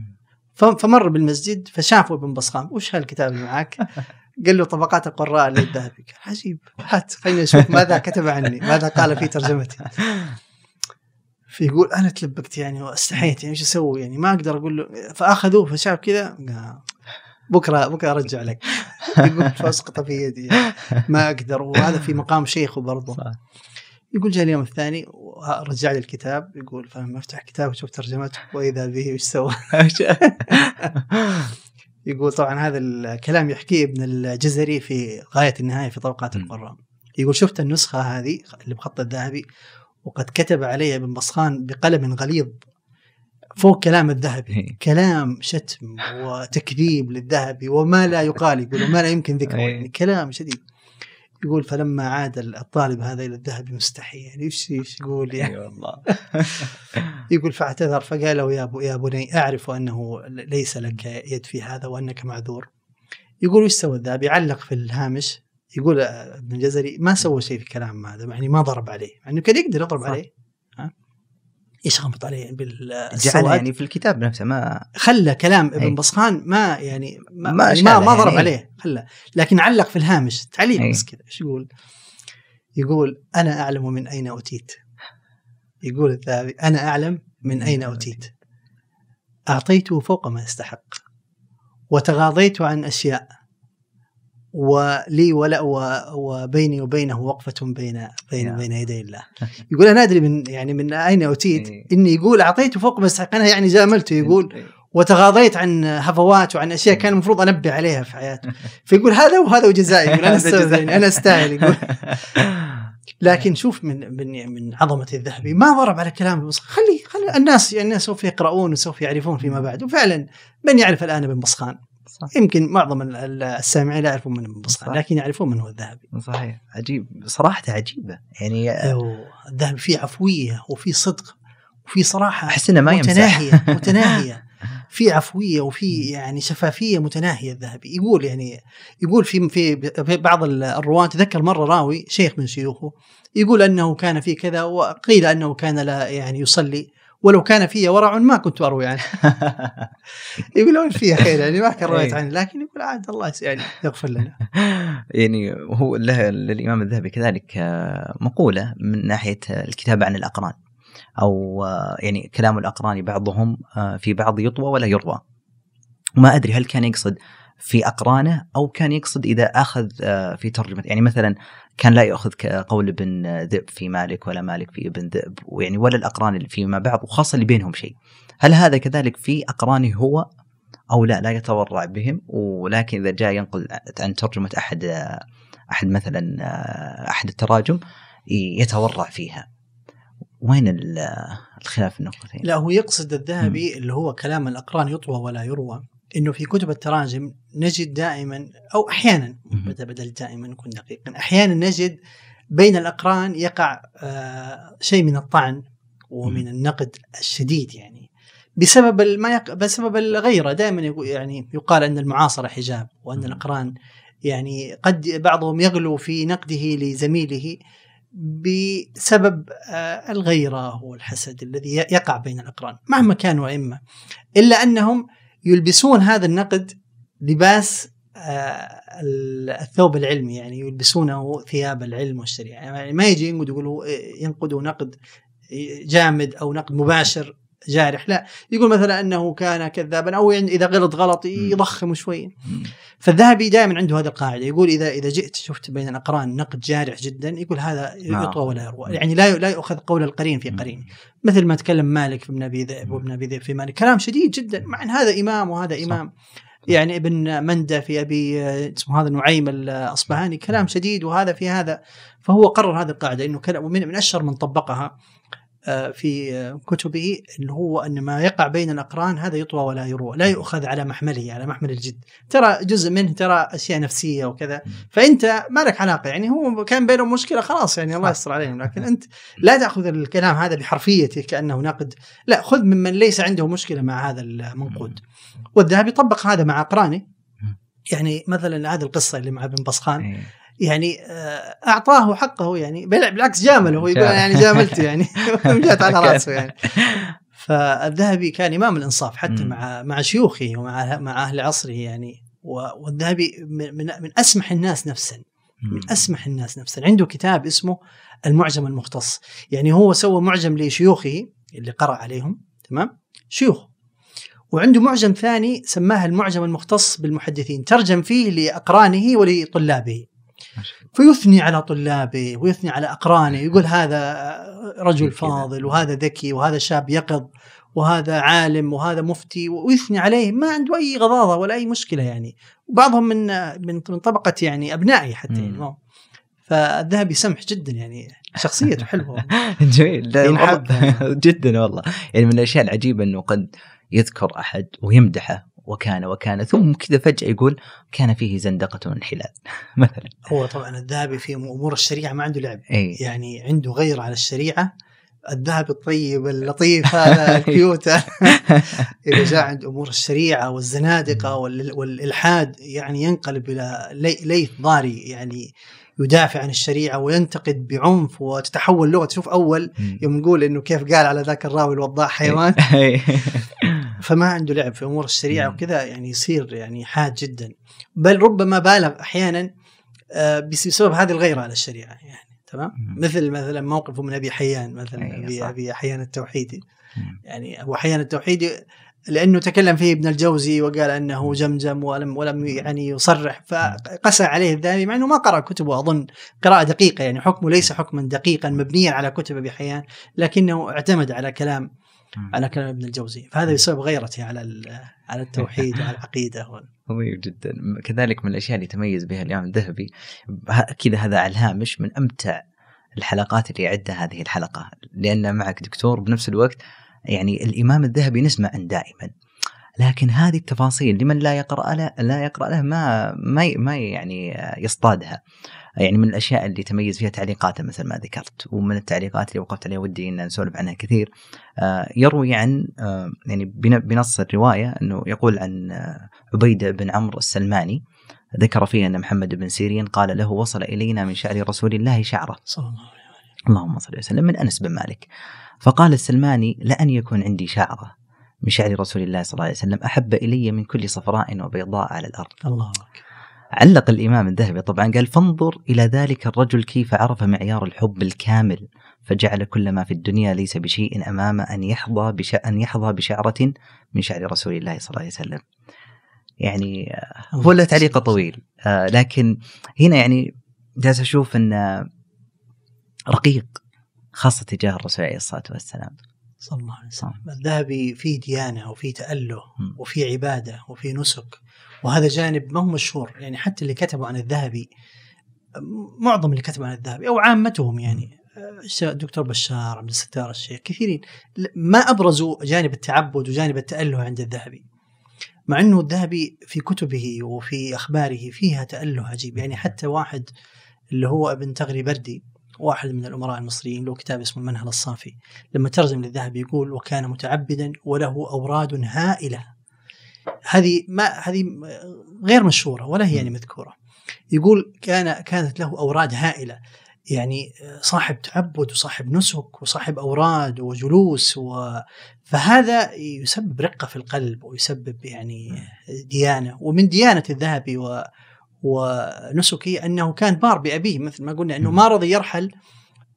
فمر بالمسجد فشافه ابن بصخام وش هالكتاب اللي معك؟ قال له طبقات القراء للذهبي قال عجيب هات خلينا نشوف ماذا كتب عني ماذا قال في ترجمتي. فيقول أنا تلبكت يعني واستحيت يعني إيش أسوي؟ يعني ما أقدر أقول له. فأخذوه فشاف كذا بكرة بكرة أرجع لك. يقول فاسقط في يدي ما أقدر وهذا في مقام شيخه برضه. يقول جاء اليوم الثاني ورجع لي الكتاب يقول فلما أفتح الكتاب وأشوف ترجمته وإذا به وش سوى يقول طبعا هذا الكلام يحكيه ابن الجزري في غاية النهاية في طبقات. القراء يقول شفت النسخة هذه اللي بخط الذهبي وقد كتب عليها ابن بصخان بقلم غليظ فوق كلام الذهبي إيه. كلام شتم وتكذيب للذهبي وما لا يقال يقول وما لا يمكن ذكره إيه. يعني كلام شديد يقول فلما عاد الطالب هذا إلى الذهبي مستحي يعني إيش إيش يقول يعني؟ اي والله. يقول فاعتذر فقال له يا, يا بني أعرف أنه ليس لك يد في هذا وأنك معذور. يقول وش سوى الذهبي علق في الهامش. يقول ابن الجزري ما سوى شيء في كلام هذا يعني ما ضرب عليه. يعني كان يقدر يضرب. عليه. يشخبط عليه بالسواد يعني في الكتاب نفسه ما خلى كلام ابن أي. بصخان ما يعني ما ما ما, ما ضرب يعني. عليه خلى لكن علق في الهامش تعليق. بس كذا إيش يقول؟ يقول أنا أعلم من أين أوتيت يقول الذهبي أنا أعلم من أين أوتيت أعطيته فوق ما يستحق وتغاضيت عن أشياء ولي ولا وبيني وبينه وقفة بين بين يا. بين يدي الله. يقول أنا أدري من يعني من أين اوتيت إيه. إني يقول أعطيته فوق ما أنا يعني جاملته يقول وتغاضيت عن هفوات وعن أشياء كان المفروض أنبه عليها في حياته فيقول هذا وهذا وجزائي يقول أنا. يعني أنا أستاهل يقول. لكن شوف من من من عظمة الذهبي ما ضرب على كلام بس خلي خلي الناس يعني الناس سوف يقرؤون وسوف يعرفون فيما بعد. وفعلا من يعرف الآن ابن بصخان؟ صح. يمكن معظم ال- ال- السامعين لا يعرفون من صح. لكن يعرفون من هو الذهبي. صحيح. عجيب. صراحة عجيبة. يعني أيوه، الذهبي فيه عفوية وفيه صدق وفي صراحة أحس إنه ما يمزح متناهية متناهية. في عفوية وفي يعني شفافية متناهية الذهبي. يقول يعني يقول في في في بعض الرواة تذكر مرة راوي شيخ من شيوخه يقول أنه كان في كذا وقيل أنه كان لا يعني يصلي ولو كان في ورع ما كنت أروي عنه يقول لو فيها خير يعني ما كان رويت إيه. عنه لكن يقول عاد الله يعني يغفر لنا. يعني هو له للإمام الذهبي كذلك آه، مقولة من ناحية الكتابة عن الأقران. أو آه، يعني كلام الأقران بعضهم آه، في بعض يطوى ولا يروى. وما أدري هل كان يقصد في أقرانه أو كان يقصد إذا أخذ في ترجمة. يعني مثلا كان لا ياخذ ك- قول ابن ذئب في مالك ولا مالك في ابن ذئب ويعني ولا الأقران اللي فيما بعض وخاصة اللي بينهم شيء. هل هذا كذلك في أقرانه هو أو لا؟ لا يتورع بهم ولكن إذا جاء ينقل عن ترجمة أحد أحد مثلا أحد التراجم يتورع فيها. وين ال- الخلاف النقطتين؟ لا هو يقصد الذهبي اللي هو كلام الأقران يطوى ولا يروى. إنه في كتب التراجم نجد دائما أو أحيانا. بدل دائما نكون دقيقا أحيانا نجد بين الأقران يقع آه شيء من الطعن ومن النقد الشديد يعني بسبب ما يق... بسبب الغيرة دائما يعني يقال أن المعاصرة حجاب وأن. الأقران يعني قد بعضهم يغلو في نقده لزميله بسبب آه، الغيرة والحسد الذي يقع بين الأقران مهما كانوا أئمة إلا أنهم يلبسون هذا النقد لباس آه، الثوب العلمي يعني يلبسونه ثياب العلم والشريعة. يعني ما يجي ينقد يقولوا ينقدوا نقد جامد أو نقد مباشر. جارح. لا يقول مثلا أنه كان كذابا أو يعني إذا غلط غلط يضخم شوي. فالذهبي دائما عنده هذه القاعدة يقول إذا إذا جئت شفت بين الأقران نقد جارح جدا يقول هذا نعم. يطوى ولا يروى. يعني لا لا يؤخذ قول القرين في قرين. مثل ما تكلم مالك في ابن أبي ذئب وابن أبي ذئب في مالك. كلام شديد جدا. مع إن هذا إمام وهذا إمام. يعني ابن مندة في أبي اسمه هذا نعيم الأصبهاني. كلام شديد وهذا في هذا. فهو قرر هذه القاعدة إنه كلام من, من أشهر من طبقها. في كتبه انه هو أن ما يقع بين الأقران هذا يطوى ولا يروى، لا يؤخذ على محمله على محمل الجد، ترى جزء منه ترى أشياء نفسية وكذا، فأنت ما لك علاقة يعني هو كان بينهم مشكلة خلاص يعني الله يستر عليهم، لكن أنت لا تأخذ الكلام هذا بحرفيته كأنه نقد، لا خذ ممن ليس عنده مشكلة مع هذا المنقود. والذهبي طبق هذا مع أقرانه. يعني مثلا هذه القصة اللي مع ابن بصخان. إيه. يعني آه، أعطاه حقه يعني. بالعكس جامله هو يقول يعني جاملته يعني. جات على راسه يعني. فالذهبي كان إمام الإنصاف حتى مع مع شيوخه ومع مع أهل عصره يعني. والذهبي من من أسمح الناس نفسا. من أسمح الناس نفسا. عنده كتاب اسمه المعجم المختص. يعني هو سوى معجم لشيوخه اللي قرأ عليهم تمام؟ شيوخ. وعنده معجم ثاني سماه المعجم المختص بالمحدثين. ترجم فيه لأقرانه ولطلابه. فيثني على طلابه ويثني على أقرانه يقول هذا رجل فاضل وهذا ذكي وهذا شاب يقظ وهذا عالم وهذا مفتي ويثني عليه ما عنده أي غضاضة ولا أي مشكلة يعني. وبعضهم من من طبقة يعني أبنائي حتى يعني فالذهبي سمح جدا يعني شخصيته حلوة. جميل. جدا والله. يعني من الأشياء العجيبة إنه قد يذكر أحد ويمدحه. وكان وكان ثم كذا فجأة يقول كان فيه زندقة وانحلال مثلا. هو طبعا الذهبي في أمور الشريعة ما عنده لعب. أي. يعني عنده غير على الشريعة. الذهب الطيب اللطيف هذا الكيوت إذا جاء عند أمور الشريعة والزنادقة والإلحاد يعني ينقلب إلى ليث ضاري يعني يدافع عن الشريعة وينتقد بعنف وتتحول لغة. تشوف أول يوم نقول إنه كيف قال على ذاك الراوي الوضاح حيوان. فما عنده لعب في أمور الشريعه وكذا يعني يصير يعني حاد جدا. بل ربما بالغ أحيانا آه، بسبب هذه الغيرة على الشريعة يعني تمام؟ مثل مثلا موقفه من ابي حيان مثلا ابي أبي حيان التوحيدي يعني أبو حيان التوحيدي لأنه تكلم فيه ابن الجوزي وقال أنه جمجم ولم ولم يعني يصرح فقسى عليه الذهبي مع أنه ما قرأ كتبه أظن قراءة دقيقة يعني حكمه ليس حكما دقيقا مبنيا على كتب أبي حيان لكنه اعتمد على كلام على كلام ابن الجوزي. فهذا بسبب غيرته على على التوحيد وعلى العقيدة عظيم جدا. كذلك من الأشياء اللي يتميز بها الإمام الذهبي أكيد هذا على الهامش من أمتع الحلقات اللي يعدها هذه الحلقة. لأن معك دكتور بنفس الوقت يعني الإمام الذهبي نسمع دائما. لكن هذه التفاصيل لمن لا يقرأ له لا يقرأ له ما ما ما يعني يصطادها. يعني من الأشياء اللي تميز فيها تعليقاته مثل ما ذكرت ومن التعليقات اللي وقفت عليها ودي إن نسولف عنها كثير. آه، يروي عن آه، يعني بنص الرواية إنه يقول عن آه، عبيدة بن عمرو السلماني ذكر فيه أن محمد بن سيرين قال له وصل إلينا من شعر رسول الله شعرة صلى الله عليه وسلم. اللهم صل وسلم من أنس بن مالك. فقال السلماني لأن يكون عندي شعرة من شعر رسول الله صلى الله عليه وسلم أحب إلي من كل صفراء وبيضاء على الأرض الله أكبر. علق الإمام الذهبي طبعا قال فانظر إلى ذلك الرجل كيف عرف معيار الحب الكامل. فجعل كل ما في الدنيا ليس بشيء أمام أن يحظى بش... أن يحظى بشعرة من شعر رسول الله صلى الله عليه وسلم. يعني هو له تعليق طويل. آه لكن هنا يعني جالس أشوف أن رقيق خاصة تجاه الرسول عليه الصلاة والسلام. صلى الله عليه وسلم. الذهبي فيه ديانة وفيه تأله وفيه عبادة وفيه نسك. وهذا جانب ما هو مشهور يعني حتى اللي كتبوا عن الذهبي معظم اللي كتبوا عن الذهبي أو عامتهم يعني الدكتور بشار عبد الستار الشيخ كثيرين. ما أبرزوا جانب التعبد وجانب التأله عند الذهبي مع أنه الذهبي في كتبه وفي أخباره فيها تأله عجيب. يعني حتى واحد اللي هو ابن تغري بردي واحد من الأمراء المصريين له كتاب اسمه المنهل الصافي لما ترجم للذهبي يقول وكان متعبدا وله أوراد هائلة. هذه ما هذه غير مشهورة ولا هي يعني مذكورة. يقول كان كانت له أوراد هائلة. يعني صاحب تعبد وصاحب نسك وصاحب أوراد وجلوس و... فهذا يسبب رقة في القلب ويسبب يعني ديانة. ومن ديانة الذهبي و... ونسكي أنه كان بار بأبيه مثل ما قلنا أنه ما رضي يرحل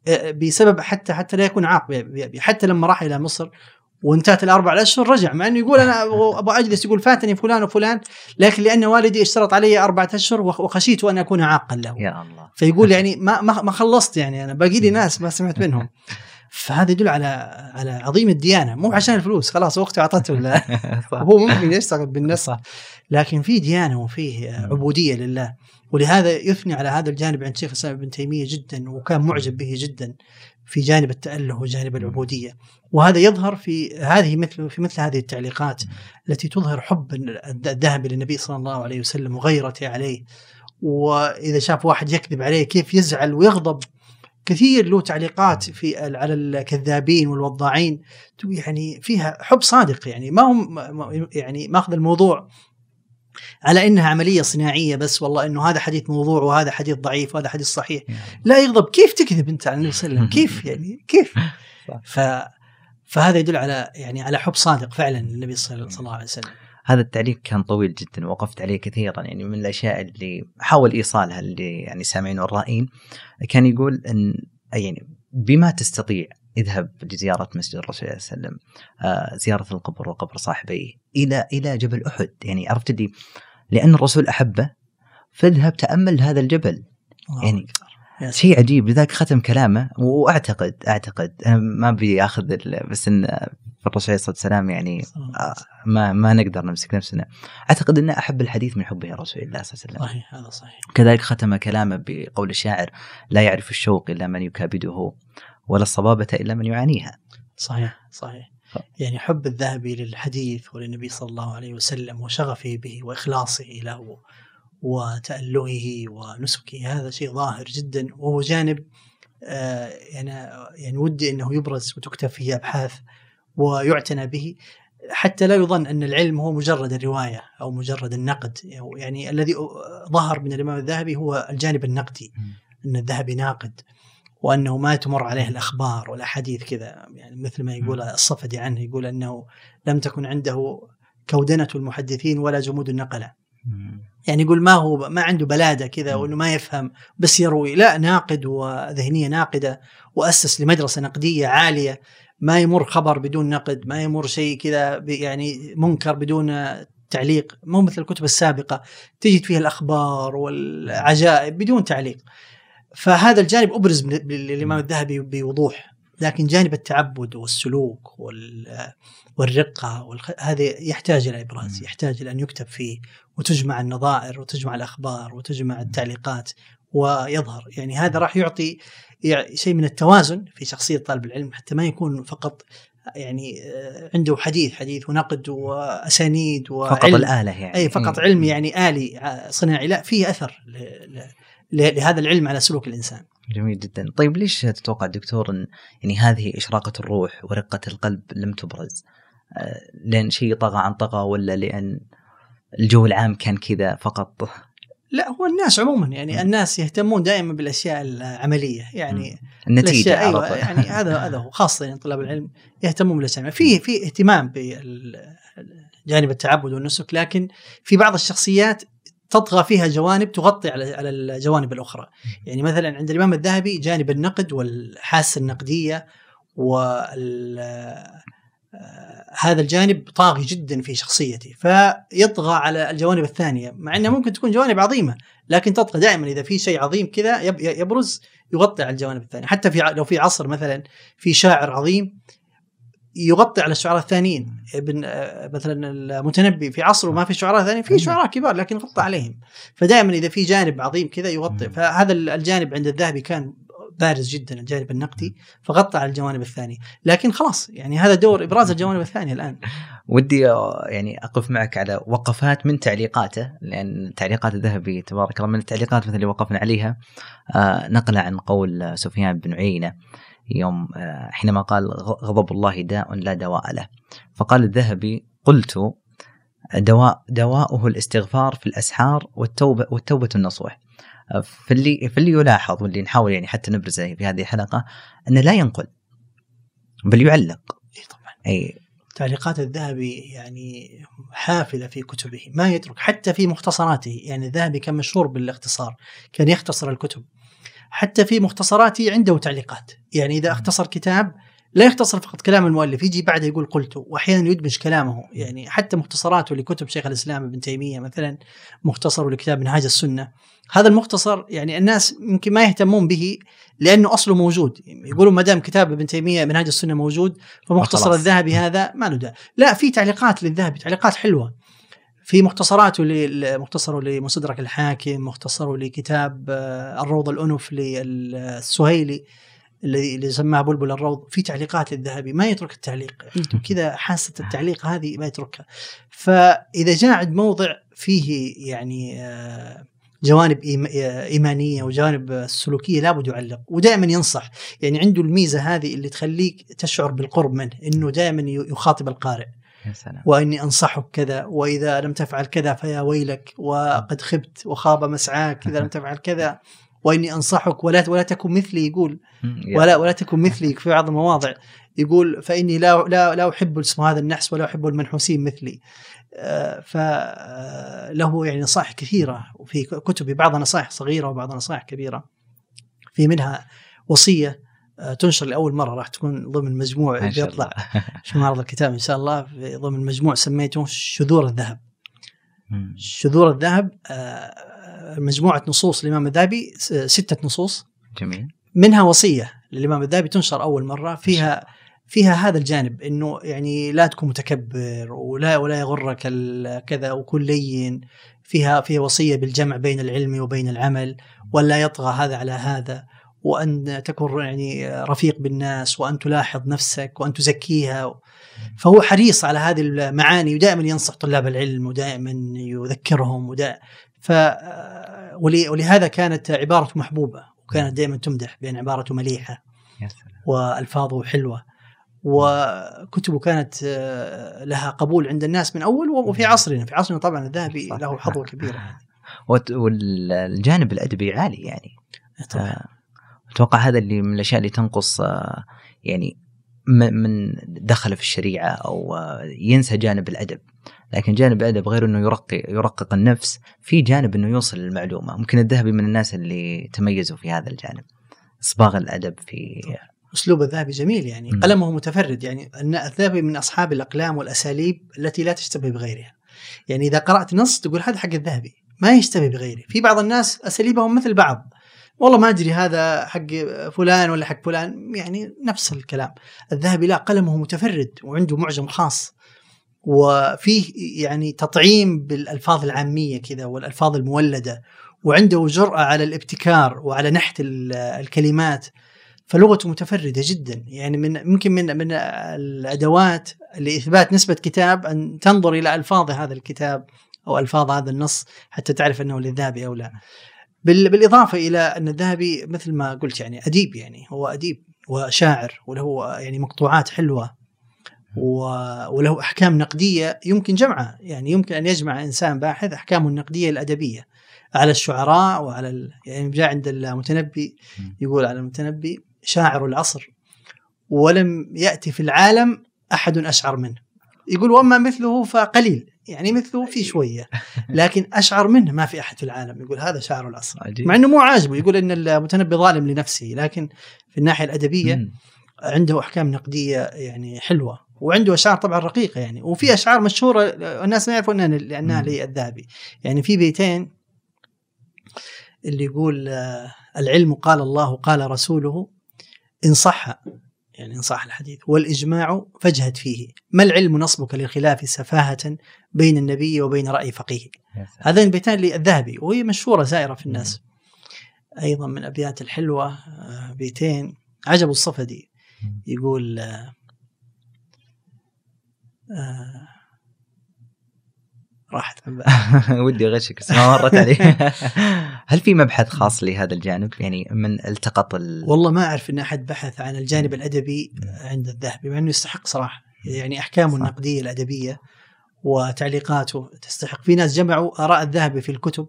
آه، بسبب حتى حتى لا يكون عاق بأبيه. حتى لما راح إلى مصر وانتهت الأربع الاشهر رجع؟ مع إنه يقول أنا أبغى أجلس يقول فاتني فلان وفلان لكن لأن والدي اشترط علي أربعة أشهر وخشيت أن أكون عاقا له. يا الله. فيقول يعني ما ما خلصت يعني أنا باقي لي ناس ما سمعت منهم. فهذا يدل على على عظيم الديانة. مو عشان الفلوس خلاص وقته أعطته هو ممكن يشتغل بالنص. لكن في ديانة وفيه عبودية لله. ولهذا يثني على هذا الجانب عند شيخ الإسلام ابن تيمية جدا وكان معجب به جدا. في جانب التأله وجانب العبودية. وهذا يظهر في هذه مثل في مثل هذه التعليقات التي تظهر حب الذهبي للنبي صلى الله عليه وسلم وغيرته عليه. وإذا شاف واحد يكذب عليه كيف يزعل ويغضب. كثير له تعليقات في على الكذابين والوضاعين. يعني فيها حب صادق يعني. ما هم يعني ماخذ الموضوع على إنها عملية صناعية بس والله إنه هذا حديث موضوع وهذا حديث ضعيف وهذا حديث صحيح. لا يغضب. كيف تكذب أنت على النبي صلى الله عليه وسلم؟ كيف يعني؟ كيف؟ ف فهذا يدل على يعني على حب صادق فعلا للنبي صلى الله عليه وسلم. هذا التعليق كان طويل جدا وقفت عليه كثيرا. يعني من الأشياء اللي حاول إيصالها اللي يعني سامعين والرائين كان يقول ان يعني بما تستطيع اذهب لزيارة مسجد الرسول صلى الله عليه وسلم. آه زيارة القبر وقبر صاحبيه إلى إلى جبل أحد. يعني عرفت لي لأن الرسول أحبه فاذهب تأمل هذا الجبل. يعني شيء عجيب. لذلك ختم كلامه وأعتقد أعتقد ما بياخذ بس إن الرسول عليه الصلاة والسلام يعني آه، ما ما نقدر نمسك نفسنا. أعتقد ان أحب الحديث من حبه رسول الله صلى الله عليه وسلم. صحيح هذا صحيح. كذلك ختم كلامه بقول الشاعر لا يعرف الشوق إلا من يكابده. ولا الصبابة إلا من يعانيها. صحيح صحيح. يعني حب الذهبي للحديث وللنبي صلى الله عليه وسلم وشغفه به وإخلاصه له وتألهه ونسكه هذا شيء ظاهر جدا. وهو جانب آه يعني يعني ودي إنه يبرز وتكتب فيه ابحاث ويعتنى به. حتى لا يظن أن العلم هو مجرد الرواية أو مجرد النقد. يعني الذي ظهر من الإمام الذهبي هو الجانب النقدي أن الذهبي ناقد. وأنه ما تمر عليه الأخبار والاحاديث كذا يعني مثل ما يقول الصفدي عنه يقول أنه لم تكن عنده كودنة المحدثين ولا جمود النقلة. يعني يقول ما هو ما عنده بلادة كذا وإنه ما يفهم بس يروي لا ناقد وذهنية ناقدة وأسس لمدرسة نقدية عالية ما يمر خبر بدون نقد ما يمر شيء كذا يعني منكر بدون تعليق مو مثل الكتب السابقة تجد فيها الأخبار والعجائب بدون تعليق. فهذا الجانب أبرز للإمام الذهبي بوضوح لكن جانب التعبد والسلوك والرقة هذا يحتاج إلى إبراز يحتاج إلى أن يكتب فيه وتجمع النظائر وتجمع الأخبار وتجمع التعليقات ويظهر. يعني هذا راح يعطي شيء من التوازن في شخصية طالب العلم حتى ما يكون فقط يعني آه، عنده حديث حديث ونقد وأسانيد وعلم. فقط الآلة يعني. أي فقط علم يعني آلي آه، صناعي. لا فيه أثر لهذا العلم على سلوك الإنسان. جميل جدا، طيب ليش تتوقع دكتور ان يعني هذه إشراقة الروح ورقة القلب لم تبرز؟ آه، لأن شيء طغى عن طغى ولا لأن الجو العام كان كذا فقط؟ لا هو الناس عموما يعني الناس يهتمون دائما بالأشياء العملية. يعني النتيجة أيوه يعني هذا هذا هو. خاصة يعني طلاب العلم يهتمون بالأشياء. في في اهتمام بجانب التعبد والنسك لكن في بعض الشخصيات تطغى فيها جوانب تغطي على على الجوانب الأخرى. يعني مثلا عند الإمام الذهبي جانب النقد والحاسة النقدية وال آه، هذا الجانب طاغي جدا في شخصيته فيطغى على الجوانب الثانية مع إنها ممكن تكون جوانب عظيمة لكن تطغى دائما إذا في شيء عظيم كذا يبرز يغطي على الجوانب الثانية. حتى في لو في عصر مثلا في شاعر عظيم يغطي على الشعراء الثانيين. ابن مثلا المتنبي في عصره ما في شعراء ثانيين في شعراء كبار لكن غطى عليهم. فدائما إذا في جانب عظيم كذا يغطي. فهذا الجانب عند الذهبي كان بارز جدا الجانب النقدي فغطى على الجوانب الثانية. لكن خلاص يعني هذا دور إبراز الجوانب الثانية الآن. ودي يعني أقف معك على وقفات من تعليقاته لأن تعليقات الذهبي تبارك الله من التعليقات مثل اللي وقفنا عليها. آه نقل عن قول سفيان بن عيينة. يوم آه، حينما قال غضب الله داء لا دواء له. فقال الذهبي قلت دواء دواؤه الاستغفار في الأسحار والتوبة والتوبة النصوح. فاللي فاللي يلاحظ واللي نحاول يعني حتى نبرزه في هذه الحلقة انه لا ينقل بل يعلق. اي طبعا. اي تعليقات الذهبي يعني حافلة في كتبه ما يترك حتى في مختصراته. يعني الذهبي كان مشهور بالاختصار كان يختصر الكتب. حتى في مختصراته عنده تعليقات. يعني إذا اختصر كتاب لا يختصر فقط كلام المؤلف يجي بعده يقول قلت وأحيانا يدمج كلامه. يعني حتى مختصراته لكتب شيخ الإسلام ابن تيمية مثلا مختصر لكتاب منهاج السنة. هذا المختصر يعني الناس يمكن ما يهتمون به لأنه أصله موجود. يقولوا ما دام كتاب ابن تيمية منهاج السنة موجود فمختصر. الذهبي هذا ما له داعي. لا في تعليقات للذهبي تعليقات حلوة. في مختصراته مختصره لمستدرك الحاكم مختصره لكتاب آه، الروض الأنف للسهيلي الذي اللي سماه بلبل الروض في تعليقات للذهبي ما يترك التعليق. كذا حاسة التعليق هذه ما يتركها. فإذا جاء عند موضع فيه يعني آه، جوانب آه، إيمانية وجوانب سلوكية لابد يعلق ودائما ينصح. يعني عنده الميزة هذه اللي تخليك تشعر بالقرب منه إنه دائما يخاطب القارئ. يا سلام. وإني أنصحك كذا وإذا لم تفعل كذا فيا ويلك وقد خبت وخاب مسعاك إذا لم تفعل كذا. وإني أنصحك ولا ولا تكن مثلي يقول. ولا ولا تكن مثلي في بعض المواضع. يقول فإني لا لا لا أحب اسم هذا النحس ولا أحب المنحوسين مثلي. آه، فله يعني نصائح كثيرة وفي كتبي بعضها نصائح صغيرة وبعضها نصائح كبيرة. في منها وصية آه، تنشر لأول مرة راح تكون ضمن مجموع بيطلع. في معرض الكتاب إن شاء الله. في ضمن مجموع سميته شذور الذهب. شذور الذهب آه، مجموعة نصوص الامام الذهبي ستة نصوص. جميل. منها وصية للإمام الذهبي تنشر أول مرة. فيها فيها هذا الجانب إنه يعني لا تكون متكبر ولا ولا يغرك كذا وكن لين. فيها فيها وصية بالجمع بين العلم وبين العمل ولا يطغى هذا على هذا. وأن تكون يعني رفيق بالناس وأن تلاحظ نفسك وأن تزكيها. فهو حريص على هذه المعاني ودائما ينصح طلاب العلم ودائما يذكرهم ودا. ف ولهذا كانت عبارته محبوبة وكانت دائما تمدح بان عبارته مليحة والفاظه حلوة. وكتبه كانت لها قبول عند الناس من أول وفي عصرنا. في عصرنا طبعا الذهبي. له حظوة كبيرة. والجانب الأدبي عالي يعني. طبعا. أتوقع هذا اللي من الأشياء اللي تنقص آه، يعني م- من دخل في الشريعة أو آه، ينسى جانب الأدب. لكن جانب الأدب غير إنه يرقي يرقق النفس في جانب إنه يوصل المعلومه ممكن الذهبي من الناس اللي تميزوا في هذا الجانب. إصباغ الأدب في أسلوب الذهبي جميل يعني. مم. قلمه متفرد يعني. الذهبي من أصحاب الأقلام والأساليب التي لا تشتبه بغيرها. يعني إذا قرأت نص تقول هذا حق الذهبي ما يشتبه بغيره. في بعض الناس أساليبهم مثل بعض. والله ما أدري هذا حق فلان ولا حق فلان يعني نفس الكلام. الذهبي لا قلمه متفرد وعنده معجم خاص. وفيه يعني تطعيم بالألفاظ العامية كذا والألفاظ المولدة وعنده جرأة على الابتكار وعلى نحت ال- الكلمات. فلغته متفردة جدا. يعني من ممكن من من الأدوات لإثبات نسبة كتاب أن تنظر إلى ألفاظ هذا الكتاب أو ألفاظ هذا النص حتى تعرف أنه للذهبي أو لا. بال- بالإضافة إلى أن الذهبي مثل ما قلت يعني أديب يعني هو أديب وشاعر وله يعني مقطوعات حلوة و- وله أحكام نقدية يمكن جمعها يعني يمكن أن يجمع إنسان باحث أحكامه النقدية الأدبية على الشعراء وعلى ال... يعني جاء عند المتنبي يقول على المتنبي شاعر العصر ولم يأتي في العالم أحد أشعر منه. يقول وأما مثله فقليل. يعني مثله في شوية لكن أشعر منه ما في أحد في العالم يقول هذا العصر عجيب. مع أنه مو عاجبه يقول أن المتنبي ظالم لنفسه لكن في الناحية الأدبية مم. عنده أحكام نقدية يعني حلوة وعنده أشعار طبعا رقيقة يعني وفي أشعار مشهورة الناس ما يعرفون إنها لأنها. للذهبي يعني في بيتين اللي يقول آه، العلم قال الله قال رسوله إن صح يعني ان صح الحديث. والإجماع فاجهد فيه. ما العلم نصبك للخلاف سفاهة بين النبي وبين رأي فقيه. هذين البيتان للذهبي وهي مشهورة سائرة في الناس. أيضا من الابيات الحلوة آه، بيتين. عجب الصفدي. يقول آه، آه، راحت. ودي أغشك بس ما مرت علي هل في مبحث خاص لهذا الجانب يعني من التقط ال... والله ما أعرف إن أحد بحث عن الجانب الأدبي عند الذهبي مع إنه يستحق صراحة يعني أحكامه. النقدية الأدبية وتعليقاته تستحق في ناس جمعوا آراء الذهبي في الكتب.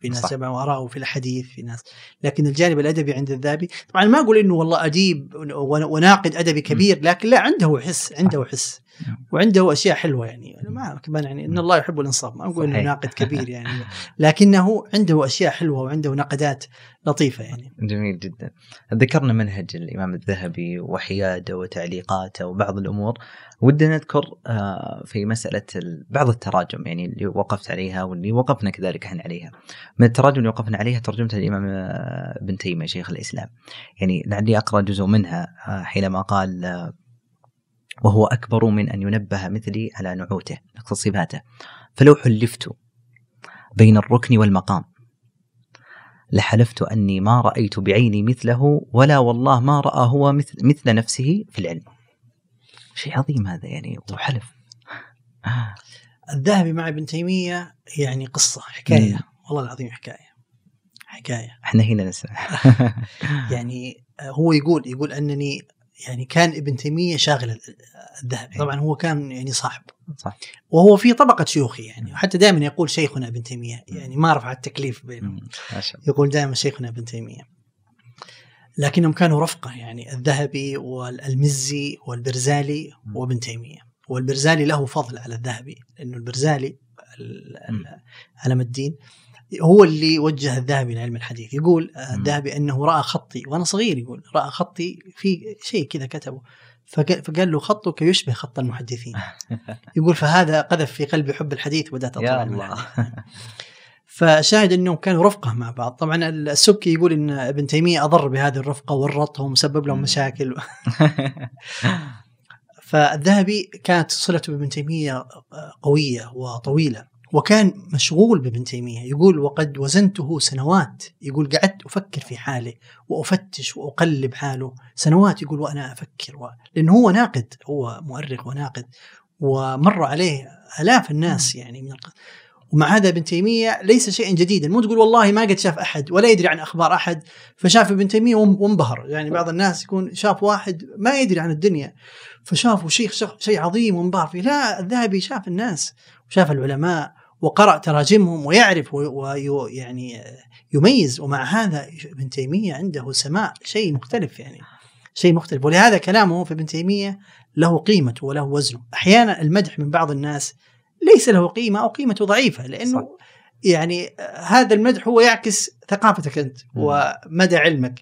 في ناس. يتبعوا آراءه في الحديث في ناس لكن الجانب الأدبي عند الذهبي طبعا ما أقول إنه والله اديب ون- وناقد أدبي كبير لكن لا عنده حس عنده حس. وعنده أشياء حلوة يعني. ما كمان يعني إن الله يحب الإنصاف ما أقول إنه. ناقد كبير يعني. لكنه عنده أشياء حلوة وعنده نقدات لطيفة يعني. جميل جدا. ذكرنا منهج الإمام الذهبي وحياده وتعليقاته وبعض الأمور. ودنا نذكر آه، في ال- بعض التراجم يعني اللي وقفت عليها واللي وقفنا كذلك إحنا عليها. من التراجم اللي وقفنا عليها ترجمة الإمام آه، ابن تيمية شيخ الإسلام. يعني لعلي أقرأ جزء منها آه، حينما قال آه، وهو أكبر من أن ينبه مثلي على نعوته نقصد صفاته. فلو حلفت بين الركن والمقام. لحلفت أني ما رأيت بعيني مثله ولا والله ما رأى هو مثل, مثل نفسه في العلم. شيء عظيم هذا يعني وحلف. الذهبي مع ابن تيمية يعني قصة حكاية. مم. والله العظيم حكاية. حكاية. إحنا هنا نسمع يعني هو يقول يقول أنني يعني كان ابن تيمية شاغل الذهبي طبعا هو كان يعني صاحب. صح. وهو في طبقة شيوخي يعني. وحتى دائما يقول شيخنا ابن تيمية. يعني ما رفع التكليف بينهم. يقول دائما شيخنا ابن تيمية. لكنهم كانوا رفقة يعني. الذهبي والمزي والبرزالي وابن تيمية. والبرزالي له فضل على الذهبي. لأنه البرزالي ال- ال- علم الدين. هو اللي وجه الذهبي لعلم الحديث. يقول آه،. الذهبي أنه رأى خطي وأنا صغير يقول رأى خطي في شيء كذا كتبه. فق- فقال له خطك يشبه خط المحدثين. يقول فهذا قذف في قلبي حب الحديث وبدات اطلع يا الله. فشاهد أنهم كانوا رفقة مع بعض. طبعا السبكي يقول إن ابن تيمية أضر بهذه الرفقة ورطهم وسبب لهم. مشاكل. فالذهبي كانت صلته بابن تيمية قوية وطويلة. وكان مشغول بابن تيمية. يقول وقد وزنته سنوات. يقول قعدت أفكر في حاله وأفتش وأقلب حاله. سنوات يقول وأنا أفكر و... لأنه هو ناقد هو مؤرخ وناقد. ومر عليه آلاف الناس يعني من الق... ومع هذا ابن تيمية ليس شيئا جديدا. مو تقول والله ما قد شاف أحد ولا يدري عن أخبار أحد. فشاف ابن تيمية وان- وانبهر. يعني بعض الناس يكون شاف واحد ما يدري عن الدنيا. فشافوا شيء شيء عظيم وانبهر فيه. لا الذهبي شاف الناس وشاف العلماء وقرأ تراجمهم ويعرف ويعني يميز ومع هذا ابن تيمية عنده سماع شيء مختلف يعني شيء مختلف ولهذا كلامه في ابن تيمية له قيمته وله وزنه أحيانا المدح من بعض الناس ليس له قيمة أو قيمته ضعيفة لأنه صح. يعني هذا المدح هو يعكس ثقافتك أنت. ومدى علمك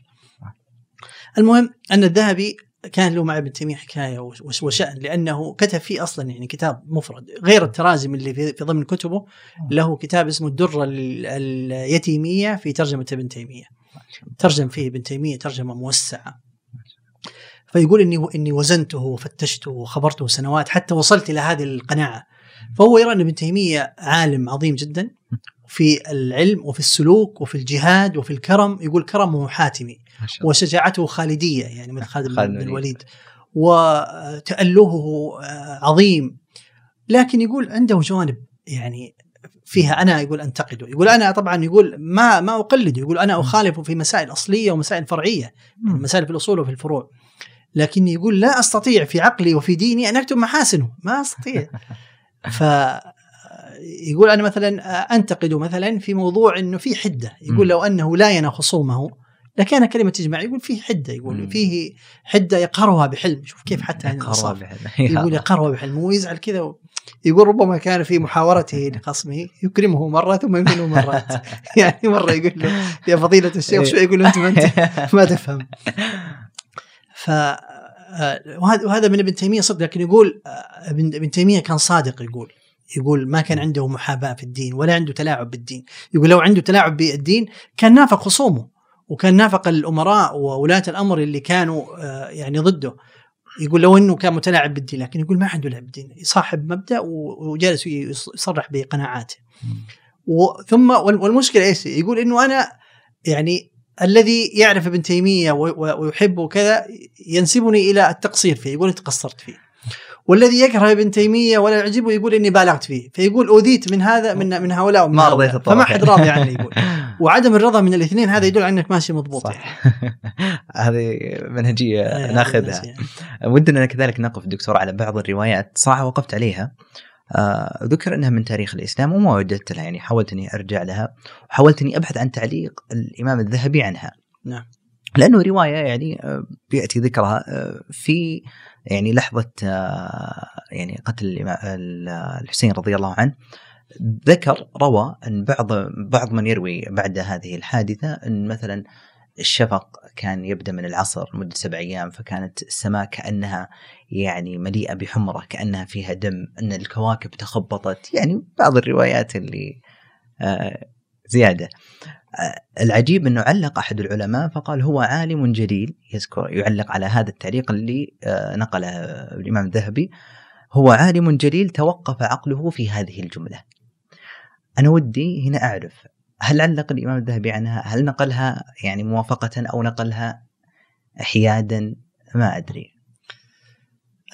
المهم أن الذهبي كان له مع ابن تيمية حكاية وش- وشأن لأنه كتب فيه أصلا يعني كتاب مفرد. غير الترازم اللي في ضمن كتبه له كتاب اسمه الدرة ال- اليتيمية في ترجمة ابن تيمية. ترجم فيه ابن تيمية ترجمة موسعة. فيقول إني إني وزنته وفتشته وخبرته سنوات حتى وصلت إلى هذه القناعة. فهو يرى أن ابن تيمية عالم عظيم جدا في العلم وفي السلوك وفي الجهاد وفي الكرم. يقول كرمه حاتمي. وشجاعته خالدية يعني من خالد خالد بن الوليد. وتألهه آه، عظيم. لكن يقول عنده جوانب يعني فيها أنا يقول أنتقده. يقول أنا طبعا يقول ما ما أقلده. يقول أنا أخالفه في مسائل أصلية ومسائل فرعية مم. مسائل في الأصول وفي الفروع. لكن يقول لا أستطيع في عقلي وفي ديني أن أكتب محاسنه. ما أستطيع. ف يقول أنا مثلا أنتقده مثلا في موضوع إنه في حدة. يقول. لو أنه لاين خصومه لكان كلمة تجمع يقول فيه حدة مم. يقول فيه حدة يقهرها بحلم شوف كيف حتى عن يقهرها الانصاف بحل. يقول يقهرها بحلم ويزعل كذا و... يقول ربما كان في محاورته لخصمه يكرمه مرة ثم يمكنه مرات. يعني مرة يقول له يا فضيلة الشيخ شو يقول أنت؟ ما أنت؟ ما تفهم. ف آه، وهذا من ابن تيمية صدق لكن يقول آه، ابن ابن تيمية كان صادق يقول يقول ما كان عنده محاباة في الدين ولا عنده تلاعب بالدين. يقول لو عنده تلاعب بالدين كان نافق خصومه وكان نافق الأمراء وولاة الأمر اللي كانوا آه، يعني ضده. يقول لو إنه كان متلاعب بالدين لكن يقول ما عنده لعب بالدين. صاحب مبدأ وجالس يصرح بقناعاته. وال- والمشكلة إيش؟ يقول إنه أنا يعني الذي يعرف ابن تيمية ويحبه وكذا ينسبني إلى التقصير فيه. يقول قصرت فيه. والذي يكره ابن تيمية ولا يعجبه يقول إني بالغت فيه فيقول أوذيت من هذا من من هؤلاء ومن ما. رضيت. فما حد راضي عني يقول وعدم الرضا من الاثنين هذا يدل على إنك ماشي مضبوط صح يعني. هذه منهجية إيه، ناخذها. ودنا كذلك نقف دكتور على بعض الروايات صراحة وقفت عليها آه ذكر إنها من تاريخ الإسلام وما وجدت لها يعني حاولت اني أرجع لها وحاولت اني أبحث عن تعليق الإمام الذهبي عنها. نعم. لأنه رواية يعني آه، بياتي ذكرها آه، في يعني لحظة آه، يعني قتل الحسين رضي الله عنه ذكر روى أن بعض بعض من يروي بعد هذه الحادثة أن مثلا الشفق كان يبدأ من العصر مده سبع أيام فكانت السماء كأنها يعني مليئة بحمرة كأنها فيها دم أن الكواكب تخبطت. يعني بعض الروايات اللي زيادة العجيب أنه علق أحد العلماء فقال هو عالم جليل يذكر يعلق على هذا التعليق اللي آه، نقله الإمام الذهبي هو عالم جليل توقف عقله في هذه الجملة. أنا ودي هنا أعرف هل علق الإمام الذهبي عنها؟ هل نقلها يعني موافقة أو نقلها حيادا؟ ما أدري.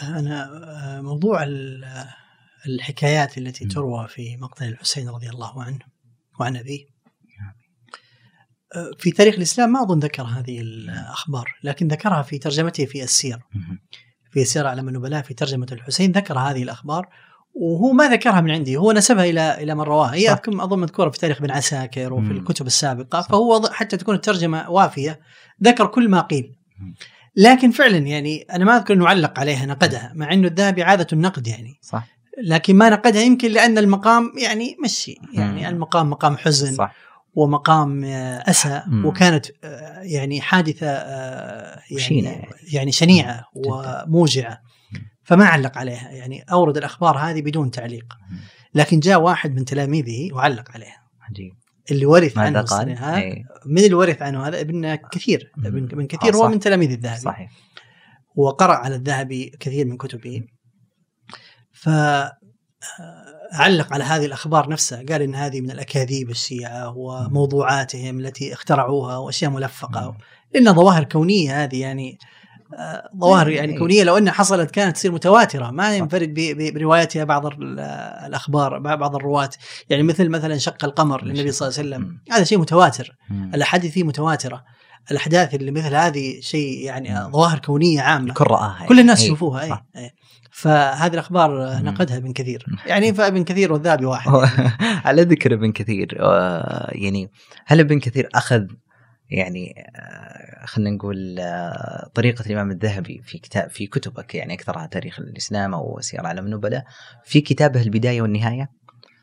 أنا آه، موضوع الحكايات التي تروى في مقتل الحسين رضي الله عنه وعن أبيه. في تاريخ الإسلام ما أظن ذكر هذه الأخبار لكن ذكرها في ترجمته في السير. في سير اعلام النبلاء في ترجمة الحسين ذكر هذه الأخبار وهو ما ذكرها من عندي هو نسبها إلى إلى من رواها. هي أظن مذكورة في تاريخ ابن عساكر وفي الكتب السابقة فهو حتى تكون الترجمة وافية ذكر كل ما قيل. لكن فعلا يعني أنا ما أذكر إنه علق عليها نقدها مع إنه الذهبي عادة النقد يعني. صح. لكن ما نقدها يمكن لأن المقام يعني مشي. يعني المقام مقام حزن صح. ومقام آه، أسى مم. وكانت آه، يعني حادثة يعني يعني شنيعة وموجعة. فما علق عليها. يعني أورد الأخبار هذه بدون تعليق. لكن جاء واحد من تلاميذه وعلق عليها. عجيب. اللي ورث عنه قال؟ إيه. من اللي ورث عنه هذا؟ ابن كثير. ابن كثير هو من تلاميذ الذهبي. صحيح. وقرأ على الذهبي كثير من كتبه. ف علق على هذه الأخبار نفسها. قال إن هذه من الأكاذيب الشيعة وموضوعاتهم التي اخترعوها وأشياء ملفقة. لأن ظواهر كونية هذه يعني آه، ظواهر يعني كونية لو أنها حصلت كانت تصير متواترة. ما ينفرد بروايتها بعض الأخبار بعض الرواة. يعني مثل مثلا شق القمر للنبي صلى الله عليه وسلم. هذا شيء متواتر. الأحاديث فيه متواترة. الأحداث اللي مثل هذه شيء يعني ظواهر كونية عامة. الكل رآها كل الناس يشوفوها. اي, أي. فهذه الأخبار نقدها ابن كثير. يعني فابن كثير والذهبي واحد. على ذكر ابن كثير آه، يعني هل ابن كثير أخذ يعني آه، خلينا نقول آه، طريقة الإمام الذهبي في كتاب في كتبك يعني أكثرها تاريخ الإسلام أو سير علم النبلاء في كتابه البداية والنهاية؟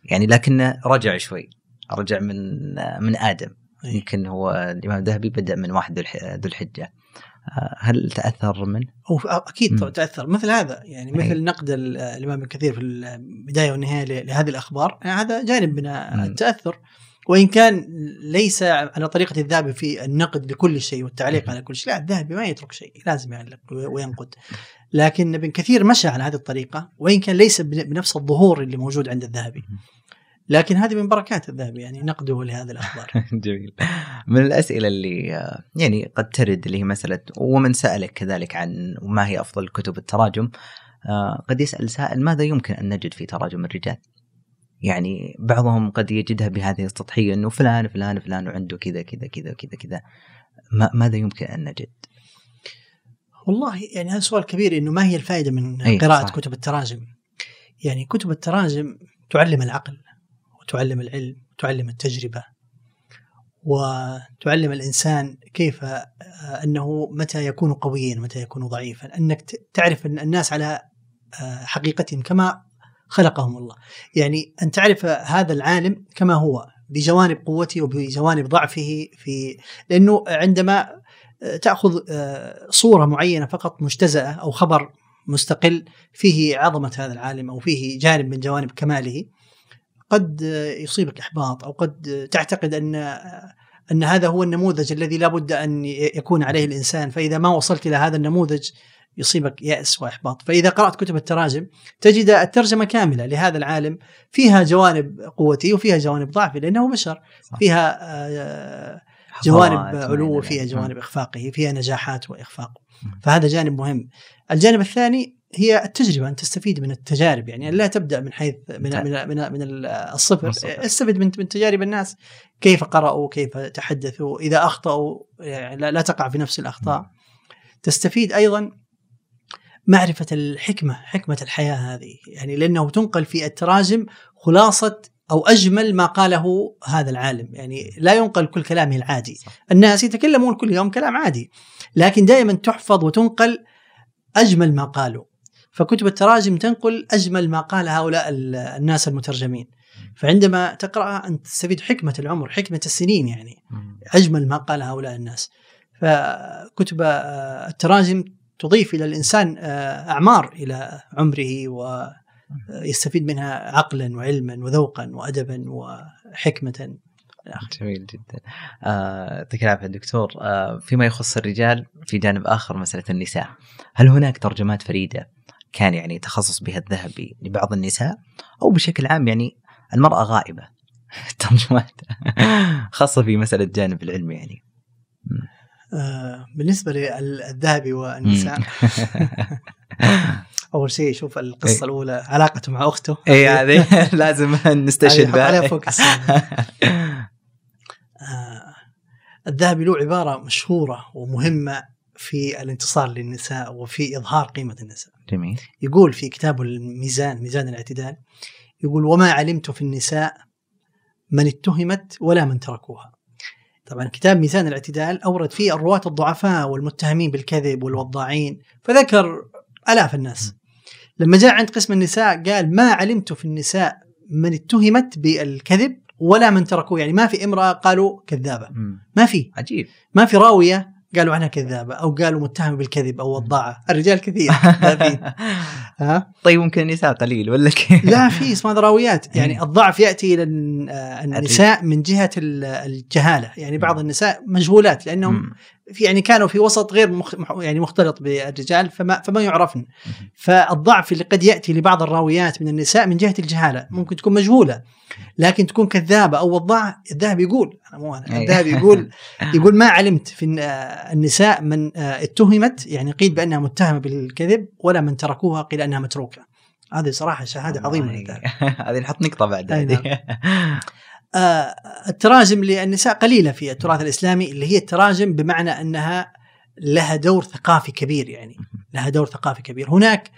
يعني لكنه رجع شوي رجع من من آدم. يمكن هو الإمام الذهبي بدأ من واحد ذو الحجة. هل تأثر منه؟ هو أكيد م. تأثر. مثل هذا يعني مثل أي. نقد الإمام ابن كثير في البداية والنهاية لهذه الأخبار يعني هذا جانب من التأثر. وإن كان ليس على طريقة الذهبي في النقد لكل شيء والتعليق على كل شيء لا الذهبي ما يترك شيء لازم يعلق وينقد. لكن ابن كثير مشى على هذه الطريقة وإن كان ليس بنفس الظهور اللي موجود عند الذهبي. لكن هذه من بركات الذهبي يعني نقده لهذه الأخبار جميل من الأسئلة اللي يعني قد ترد اللي هي مسألة ومن سألك كذلك عن ما هي أفضل كتب التراجم آه، قد يسأل سائل ماذا يمكن أن نجد في تراجم الرجال؟ يعني بعضهم قد يجدها بهذه السطحيه إنه فلان فلان فلان وعنده كذا كذا كذا كذا كذا ماذا يمكن أن نجد؟ والله يعني هذا سؤال كبير إنه ما هي الفائدة من قراءة صح. كتب التراجم؟ يعني كتب التراجم تعلم العقل وتعلم العلم وتعلم التجربة وتعلم الإنسان كيف آه، أنه متى يكون قويا متى يكون ضعيفا. أنك تعرف أن الناس على آه، حقيقتهم كما خلقهم الله. يعني أن تعرف هذا العالم كما هو بجوانب قوته وبجوانب ضعفه في لأنه عندما آه، تأخذ صورة معينة فقط مجتزأة أو خبر مستقل فيه عظمة هذا العالم أو فيه جانب من جوانب كماله قد يصيبك إحباط أو قد تعتقد أن أن هذا هو النموذج الذي لا بد أن يكون عليه الإنسان فإذا ما وصلت إلى هذا النموذج يصيبك يأس وإحباط. فإذا قرأت كتب التراجم تجد الترجمة كاملة لهذا العالم فيها جوانب قوتي وفيها جوانب ضعفي لأنه بشر فيها آه، جوانب علو وفيها جوانب إخفاقه فيها نجاحات وإخفاق. فهذا جانب مهم. الجانب الثاني هي التجربه ان تستفيد من التجارب يعني لا تبدأ من حيث من من من, من الصفر. استفد من من تجارب الناس كيف قرأوا كيف تحدثوا إذا أخطأوا يعني لا, تقع في نفس الأخطاء. تستفيد أيضا معرفة الحكمة حكمة الحياة هذه. يعني لأنه تنقل في التراجم خلاصة أو أجمل ما قاله هذا العالم. يعني لا ينقل كل كلامه العادي. الناس يتكلمون كل يوم كلام عادي. لكن دائما تحفظ وتنقل أجمل ما قالوا. فكتب التراجم تنقل أجمل ما قال هؤلاء الناس المترجمين. فعندما تقراها أنت تستفيد حكمة العمر حكمة السنين يعني أجمل ما قال هؤلاء الناس. فكتب آه، التراجم تضيف إلى الإنسان آه، أعمار إلى عمره ويستفيد منها عقلا وعلما وذوقا وادبا وحكمة جميل جدا. آه، يعطيك آه العافية دكتور. آه فيما يخص الرجال في جانب آخر مسألة النساء. هل هناك ترجمات فريدة؟ كان يعني تخصص بها الذهبي لبعض النساء أو بشكل عام يعني المرأة غائبة. ترجمات. خاصة في مسألة الجانب العلمي يعني. آه بالنسبة للذهبي والنساء. أول شيء شوف القصة إيه؟ الأولى علاقته مع أخته. اي هذه لازم نستشهد بها. عليها فوكس الذهبي له عبارة مشهورة ومهمة في الانتصار للنساء وفي إظهار قيمة النساء. جميل. يقول في كتابه الميزان ميزان الاعتدال يقول وما علمت في النساء من اتهمت ولا من تركوها. طبعا كتاب ميزان الاعتدال أورد فيه الرواة الضعفاء والمتهمين بالكذب والوضاعين فذكر آلاف الناس. لما جاء عند قسم النساء قال ما علمت في النساء من اتهمت بالكذب ولا من تركوه يعني ما في امرأة قالوا كذابة. ما في. عجيب. ما في راوية قالوا عنها كذابة أو قالوا متهمة بالكذب أو وضاعه الرجال كثير. ها؟ طيب ممكن النساء قليل ولا كيف؟ لا في اسمها ضراويات يعني الضعف يأتي إلى النساء من جهة الجهالة. يعني بعض النساء مجهولات لأنهم في يعني كانوا في وسط غير مخ يعني مختلط بالرجال فما فما يعرفن. فالضعف اللي قد يأتي لبعض الراويات من النساء من جهة الجهالة ممكن تكون مجهولة لكن تكون كذابة أو وضاعه الذهب يقول أنا مو أنا الذهب يقول يقول ما علمت في النساء من اتهمت يعني قيل بأنها متهمة بالكذب ولا من تركوها قيل أنها متروكة. هذه صراحة شهادة عظيمة هذه نحط نقطة بعد هذه. آه، التراجم للنساء قليلة في التراث الإسلامي اللي هي التراجم بمعنى أنها لها دور ثقافي كبير يعني لها دور ثقافي كبير. هناك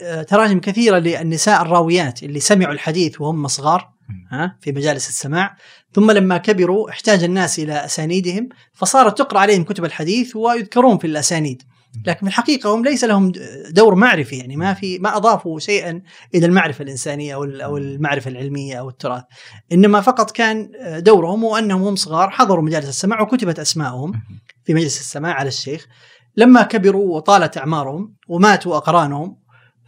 آه، تراجم كثيرة للنساء الراويات اللي سمعوا الحديث وهم صغار ها في مجالس السماع. ثم لما كبروا احتاج الناس إلى أسانيدهم فصارت تقرأ عليهم كتب الحديث ويذكرون في الأسانيد. لكن في الحقيقة هم ليس لهم دور معرفي يعني ما في ما أضافوا شيئا إلى المعرفة الإنسانية أو أو المعرفة العلمية أو التراث. إنما فقط كان دورهم هو انهم هم صغار حضروا مجالس السماع وكتبت اسماءهم في مجلس السماع على الشيخ. لما كبروا وطالت أعمارهم وماتوا أقرانهم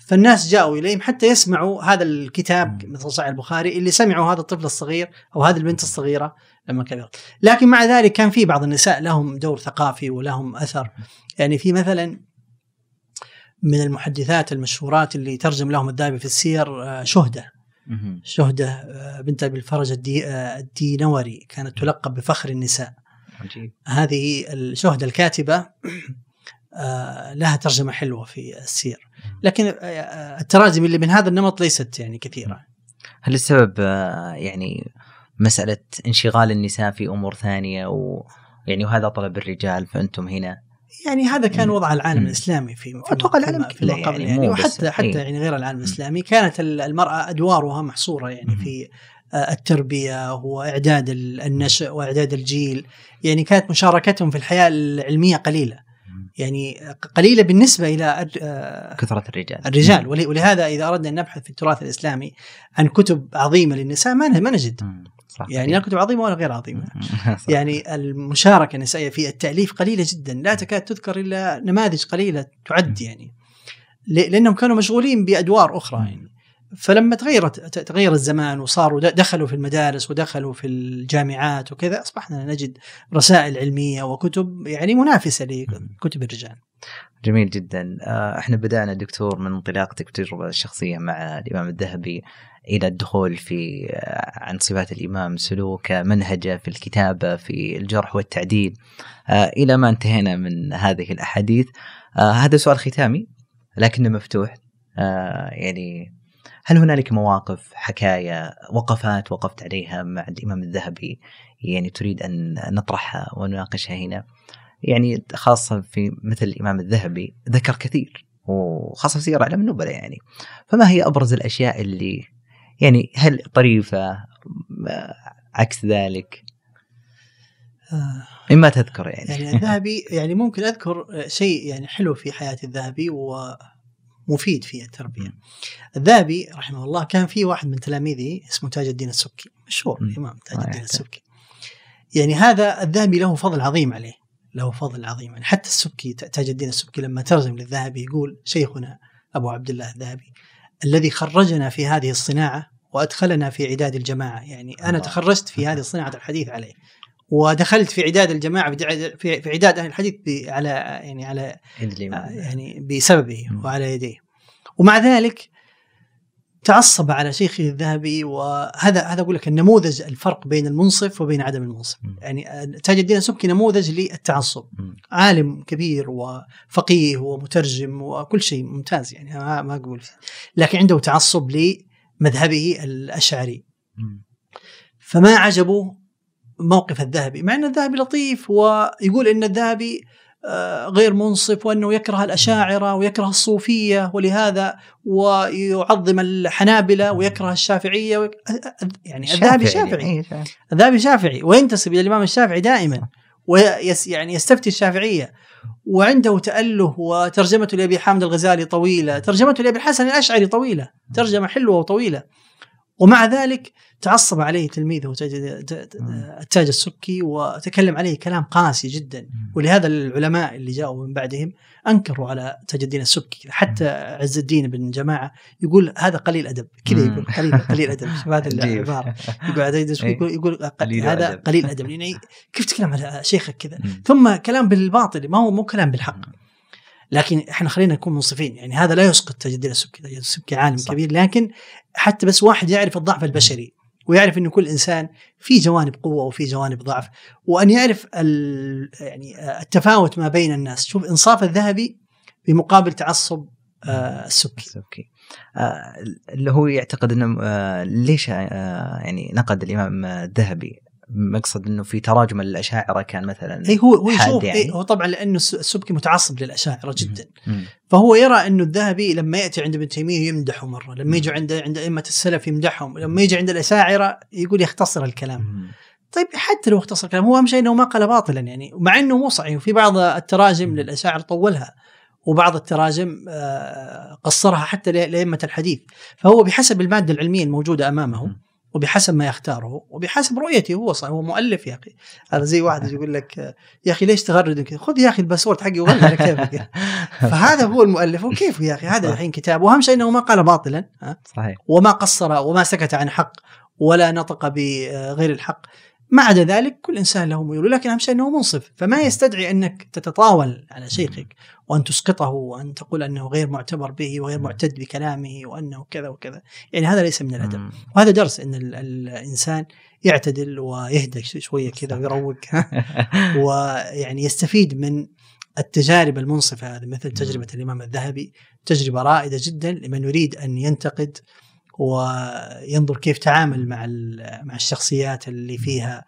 فالناس جاءوا إليهم حتى يسمعوا هذا الكتاب مثل صحيح البخاري اللي سمعوا هذا الطفل الصغير أو هذه البنت الصغيرة لما كبرت لكن مع ذلك كان في بعض النساء لهم دور ثقافي ولهم أثر. يعني في مثلا من المحدثات المشهورات اللي ترجم لهم الذهبي في السير آه، شهدة. شهدة آه، بنت أبي الفرج آه، الدينوري كانت تلقب بفخر النساء. عجيب. هذه الشهدة الكاتبة لها ترجمة حلوة في السير. لكن التراجم اللي من هذا النمط ليست يعني كثيرة. هل السبب يعني مسألة انشغال النساء في أمور ثانية و يعني وهذا طلب الرجال فأنتم هنا. يعني هذا كان وضع العالم الإسلامي في أتوقع العالم كله يعني, يعني وحتى حتى إيه. يعني غير العالم الإسلامي. كانت المرأة أدوارها محصورة يعني في آه، التربية وإعداد النشء وإعداد الجيل. يعني كانت مشاركتهم في الحياة العلمية قليلة. يعني قليلة بالنسبة إلى آه، كثرة الرجال. الرجال. ولهذا إذا أردنا أن نبحث في التراث الإسلامي عن كتب عظيمة للنساء ما ما نجد صح. يعني لا كتب عظيمه ولا غير عظيمه. يعني المشاركة النسائية في التأليف قليلة جدا. لا تكاد تذكر إلا نماذج قليلة تعد يعني. لأنهم كانوا مشغولين بأدوار أخرى يعني. فلما تغيرت تغير الزمان وصاروا دخلوا في المدارس ودخلوا في الجامعات وكذا أصبحنا نجد رسائل علمية وكتب يعني منافسة لكتب الرجال. جميل جدا. آه، إحنا بدأنا دكتور من انطلاقتك التجربه الشخصيه مع الإمام الذهبي. إلى الدخول في آه، عن صفات الإمام سلوكه منهجه في الكتابة في الجرح والتعديل آه، إلى ما انتهينا من هذه الأحاديث. هذا سؤال ختامي لكنه مفتوح. يعني هل هنالك مواقف حكايا وقفات وقفت عليها مع الإمام الذهبي؟ يعني تريد أن نطرحها ونناقشها هنا؟ يعني خاصة في مثل الإمام الذهبي ذكر كثير وخاصة سير أعلام النبلاء يعني. فما هي أبرز الأشياء اللي يعني هل طريفة عكس ذلك؟ آه. ما تذكر يعني. يعني الذهبي يعني ممكن أذكر شيء يعني حلو في حياة الذهبي ومفيد في التربية. الذهبي رحمه الله كان في واحد من تلاميذه اسمه تاج الدين السبكي مشهور الإمام تاج الدين السبكي. يعني هذا الذهبي له فضل عظيم عليه له فضل عظيم. يعني حتى السبكي تاج الدين السبكي لما ترجم للذهبي يقول شيخنا أبو عبد الله الذهبي الذي خرجنا في هذه الصناعة وأدخلنا في عداد الجماعة. يعني أنا تخرجت في هذه صناعة الحديث عليه ودخلت في عداد الجماعة في عداد أهل الحديث على يعني على يعني بسببه وعلى يديه. ومع ذلك تعصب على شيخه الذهبي وهذا هذا أقول لك النموذج الفرق بين المنصف وبين عدم المنصف م. يعني تاج الدين السبكي نموذج للتعصب م. عالم كبير وفقيه ومترجم وكل شيء ممتاز يعني ما أقول لكن عنده تعصب لمذهبه الأشعري م. فما عجبه موقف الذهبي مع إن الذهبي لطيف ويقول إن الذهبي آه، غير منصف وأنه يكره الأشاعرة ويكره الصوفية ولهذا ويعظم الحنابلة ويكره الشافعية يعني الذهبي شافعي إيه، الذهبي شافعي. وينتسب إلى الإمام الشافعي دائما؟ ويس يعني يستفتي الشافعية. وعنده تأله وترجمته لأبي حامد الغزالي طويلة ترجمته لأبي الحسن الأشعري طويلة ترجمة حلوة وطويلة. ومع ذلك تعصب عليه تلميذه التاج السبكي وتكلم عليه كلام قاسي جدا. ولهذا العلماء اللي جاءوا من بعدهم أنكروا على تاج الدين السبكي. حتى عز الدين بن جماعة يقول هذا قليل أدب. كذا يقول قليل قليل أدب. هذه العبارة. يقول يقول يقول هذا قليل أدب. يعني كيف تتكلم على شيخك كذا؟ ثم كلام بالباطل. ما هو مو كلام بالحق. لكن إحنا خلينا نكون منصفين يعني هذا لا يسقط تاج الدين السبكي تاج السبكي عالم صح. كبير لكن حتى بس واحد يعرف الضعف البشري ويعرف إنه كل إنسان في جوانب قوة وفي جوانب ضعف وأن يعرف يعني التفاوت ما بين الناس. شوف إنصاف الذهبي بمقابل تعصب آه السبكي. السبكي. آه اللي هو يعتقد إنه آه ليش يعني نقد الإمام الذهبي مقصد إنه في تراجم الأشاعرة كان مثلا اي هو هو يشوف يعني. إيه هو طبعا لأنه السبكي متعصب للأشاعرة جدا. مم. فهو يرى إنه الذهبي لما يأتي عند ابن تيمية يمدحه مرة لما يجي عند عند أئمة السلف يمدحهم لما يجي عند الأشاعرة يقول يختصر الكلام. مم. طيب حتى لو اختصر الكلام هو أهم شيء إنه ما قال باطلا يعني مع إنه مو صحيح. وفي بعض التراجم للأشاعرة طولها وبعض التراجم آه، قصرها حتى لأئمة الحديث. فهو بحسب المادة العلمية الموجودة أمامه وبحسب ما يختاره وبحسب رؤيته هو صح هو مؤلف يا أخي. هذا زي واحد يقول لك يا أخي ليش تغرد؟ كذا خذ يا أخي ال password حقي وغلق على كيفك فهذا هو المؤلف وكيف يا أخي؟ هذا الحين كتاب. وأهم شيء إنه ما قال باطلا صحيح. وما قصر وما سكت عن حق ولا نطق بغير الحق. ما عدا ذلك كل إنسان له ميول لكن أهم شيء أنه منصف فما يستدعي أنك تتطاول على شيخك وأن تسقطه وأن تقول أنه غير معتبر به وغير معتد بكلامه وأنه كذا وكذا. يعني هذا ليس من الأدب. وهذا درس إن الإنسان يعتدل ويهدى شوية كذا ويروق. ويعني يستفيد من التجارب المنصفة هذه مثل تجربة الإمام الذهبي تجربة رائدة جدا لمن يريد أن ينتقد وينظر كيف تعامل مع مع الشخصيات اللي فيها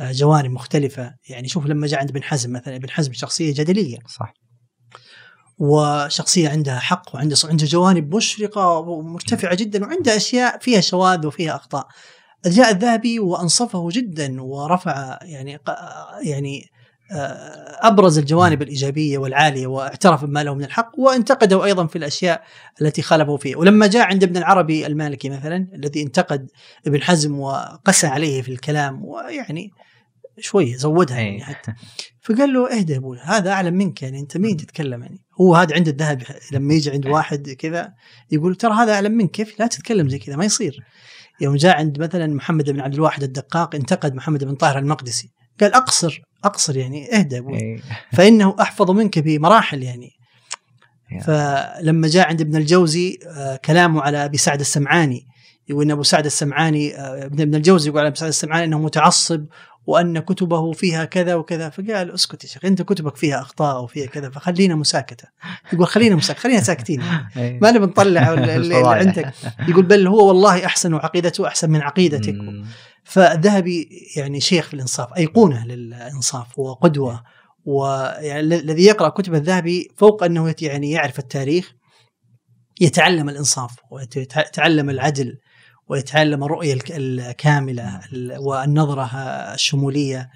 آه، جوانب مختلفة. يعني شوف لما جاء عند ابن حزم مثلا ابن حزم شخصية جدلية. صح. وشخصية عندها حق وعندها عندها جوانب مشرقة ومرتفعة جدا وعندها أشياء فيها شواذ وفيها أخطاء. جاء الذهبي وأنصفه جدا ورفع يعني يعني أبرز الجوانب الإيجابية والعالية واعترف بما له من الحق وانتقده أيضا في الأشياء التي خالفوا فيها، ولما جاء عند ابن العربي المالكي مثلا الذي انتقد ابن حزم وقسى عليه في الكلام ويعني شوية زودها يعني حتى. فقال له اهدى يا أبوي هذا أعلم منك يعني أنت مين تتكلم يعني؟ هو هذا عند الذهب لما يجي عند واحد كذا يقول ترى هذا أعلم منك كيف لا تتكلم زي كذا؟ ما يصير. يوم جاء عند مثلا محمد بن عبد الواحد الدقاق انتقد محمد بن طاهر المقدسي. قال أقصر أقصر يعني اهدى أبوي. فإنه أحفظ منك بمراحل يعني. فلما جاء عند ابن الجوزي آه، كلامه على أبي سعد السمعاني. يقول إن أبو سعد السمعاني آه، ابن الجوزي يقول على ابو سعد السمعاني إنه متعصب وأن كتبه فيها كذا وكذا. فقال اسكت يا شيخ أنت كتبك فيها أخطاء وفيها كذا فخلينا مساكتة. يقول خلينا مساكت خلينا ساكتين. ما نبي نطلع اللي, اللي عندك. يقول بل هو والله أحسن وعقيدته أحسن من عقيدتك. فالذهبي يعني شيخ الانصاف أيقونة للإنصاف وقدوة والذي يقرأ كتب الذهبي فوق أنه يعني يعرف التاريخ يتعلم الإنصاف ويتعلم العدل ويتعلم الرؤية الكاملة والنظرة الشمولية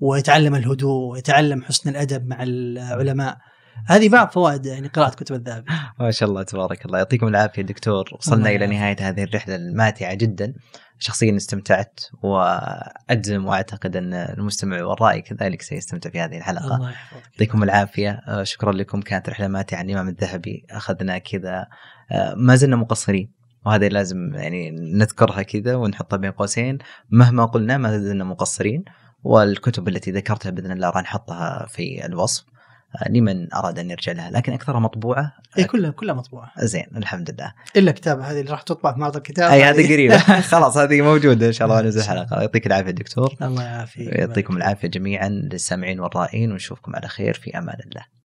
ويتعلم الهدوء ويتعلم حسن الأدب مع العلماء. هذه بعض فوائد يعني قراءة كتب الذهبي. ما شاء الله تبارك الله. يعطيكم العافية دكتور. وصلنا إلى نهاية هذه الرحلة الماتعة جدا. شخصيا استمتعت وأجزم وأعتقد أن المستمع والرأي كذلك سيستمتع في هذه الحلقة. الله يحفظك. يعطيكم العافية. آه، شكرا لكم. كانت رحلة ماتعة. عن الإمام الذهبي أخذنا كذا. آه، ما زلنا مقصرين. وهذا لازم يعني نذكرها كذا ونحطها بين قوسين. مهما قلنا ما زلنا مقصرين. والكتب التي ذكرتها بإذن الله راح نحطها في الوصف. لمن أراد أن يرجع لها لكن اكثرها مطبوعة. اي كلها كلها مطبوعة. زين الحمد لله. إلا كتابه هذه اللي راح تطبع في معرض الكتاب أي هذه قريبة. خلاص هذه موجودة إن شاء الله. ننزل حلقه يعطيك العافية دكتور. الله يعافيك. يعطيكم العافية جميعا للسامعين والرائين ونشوفكم على خير. في أمان الله.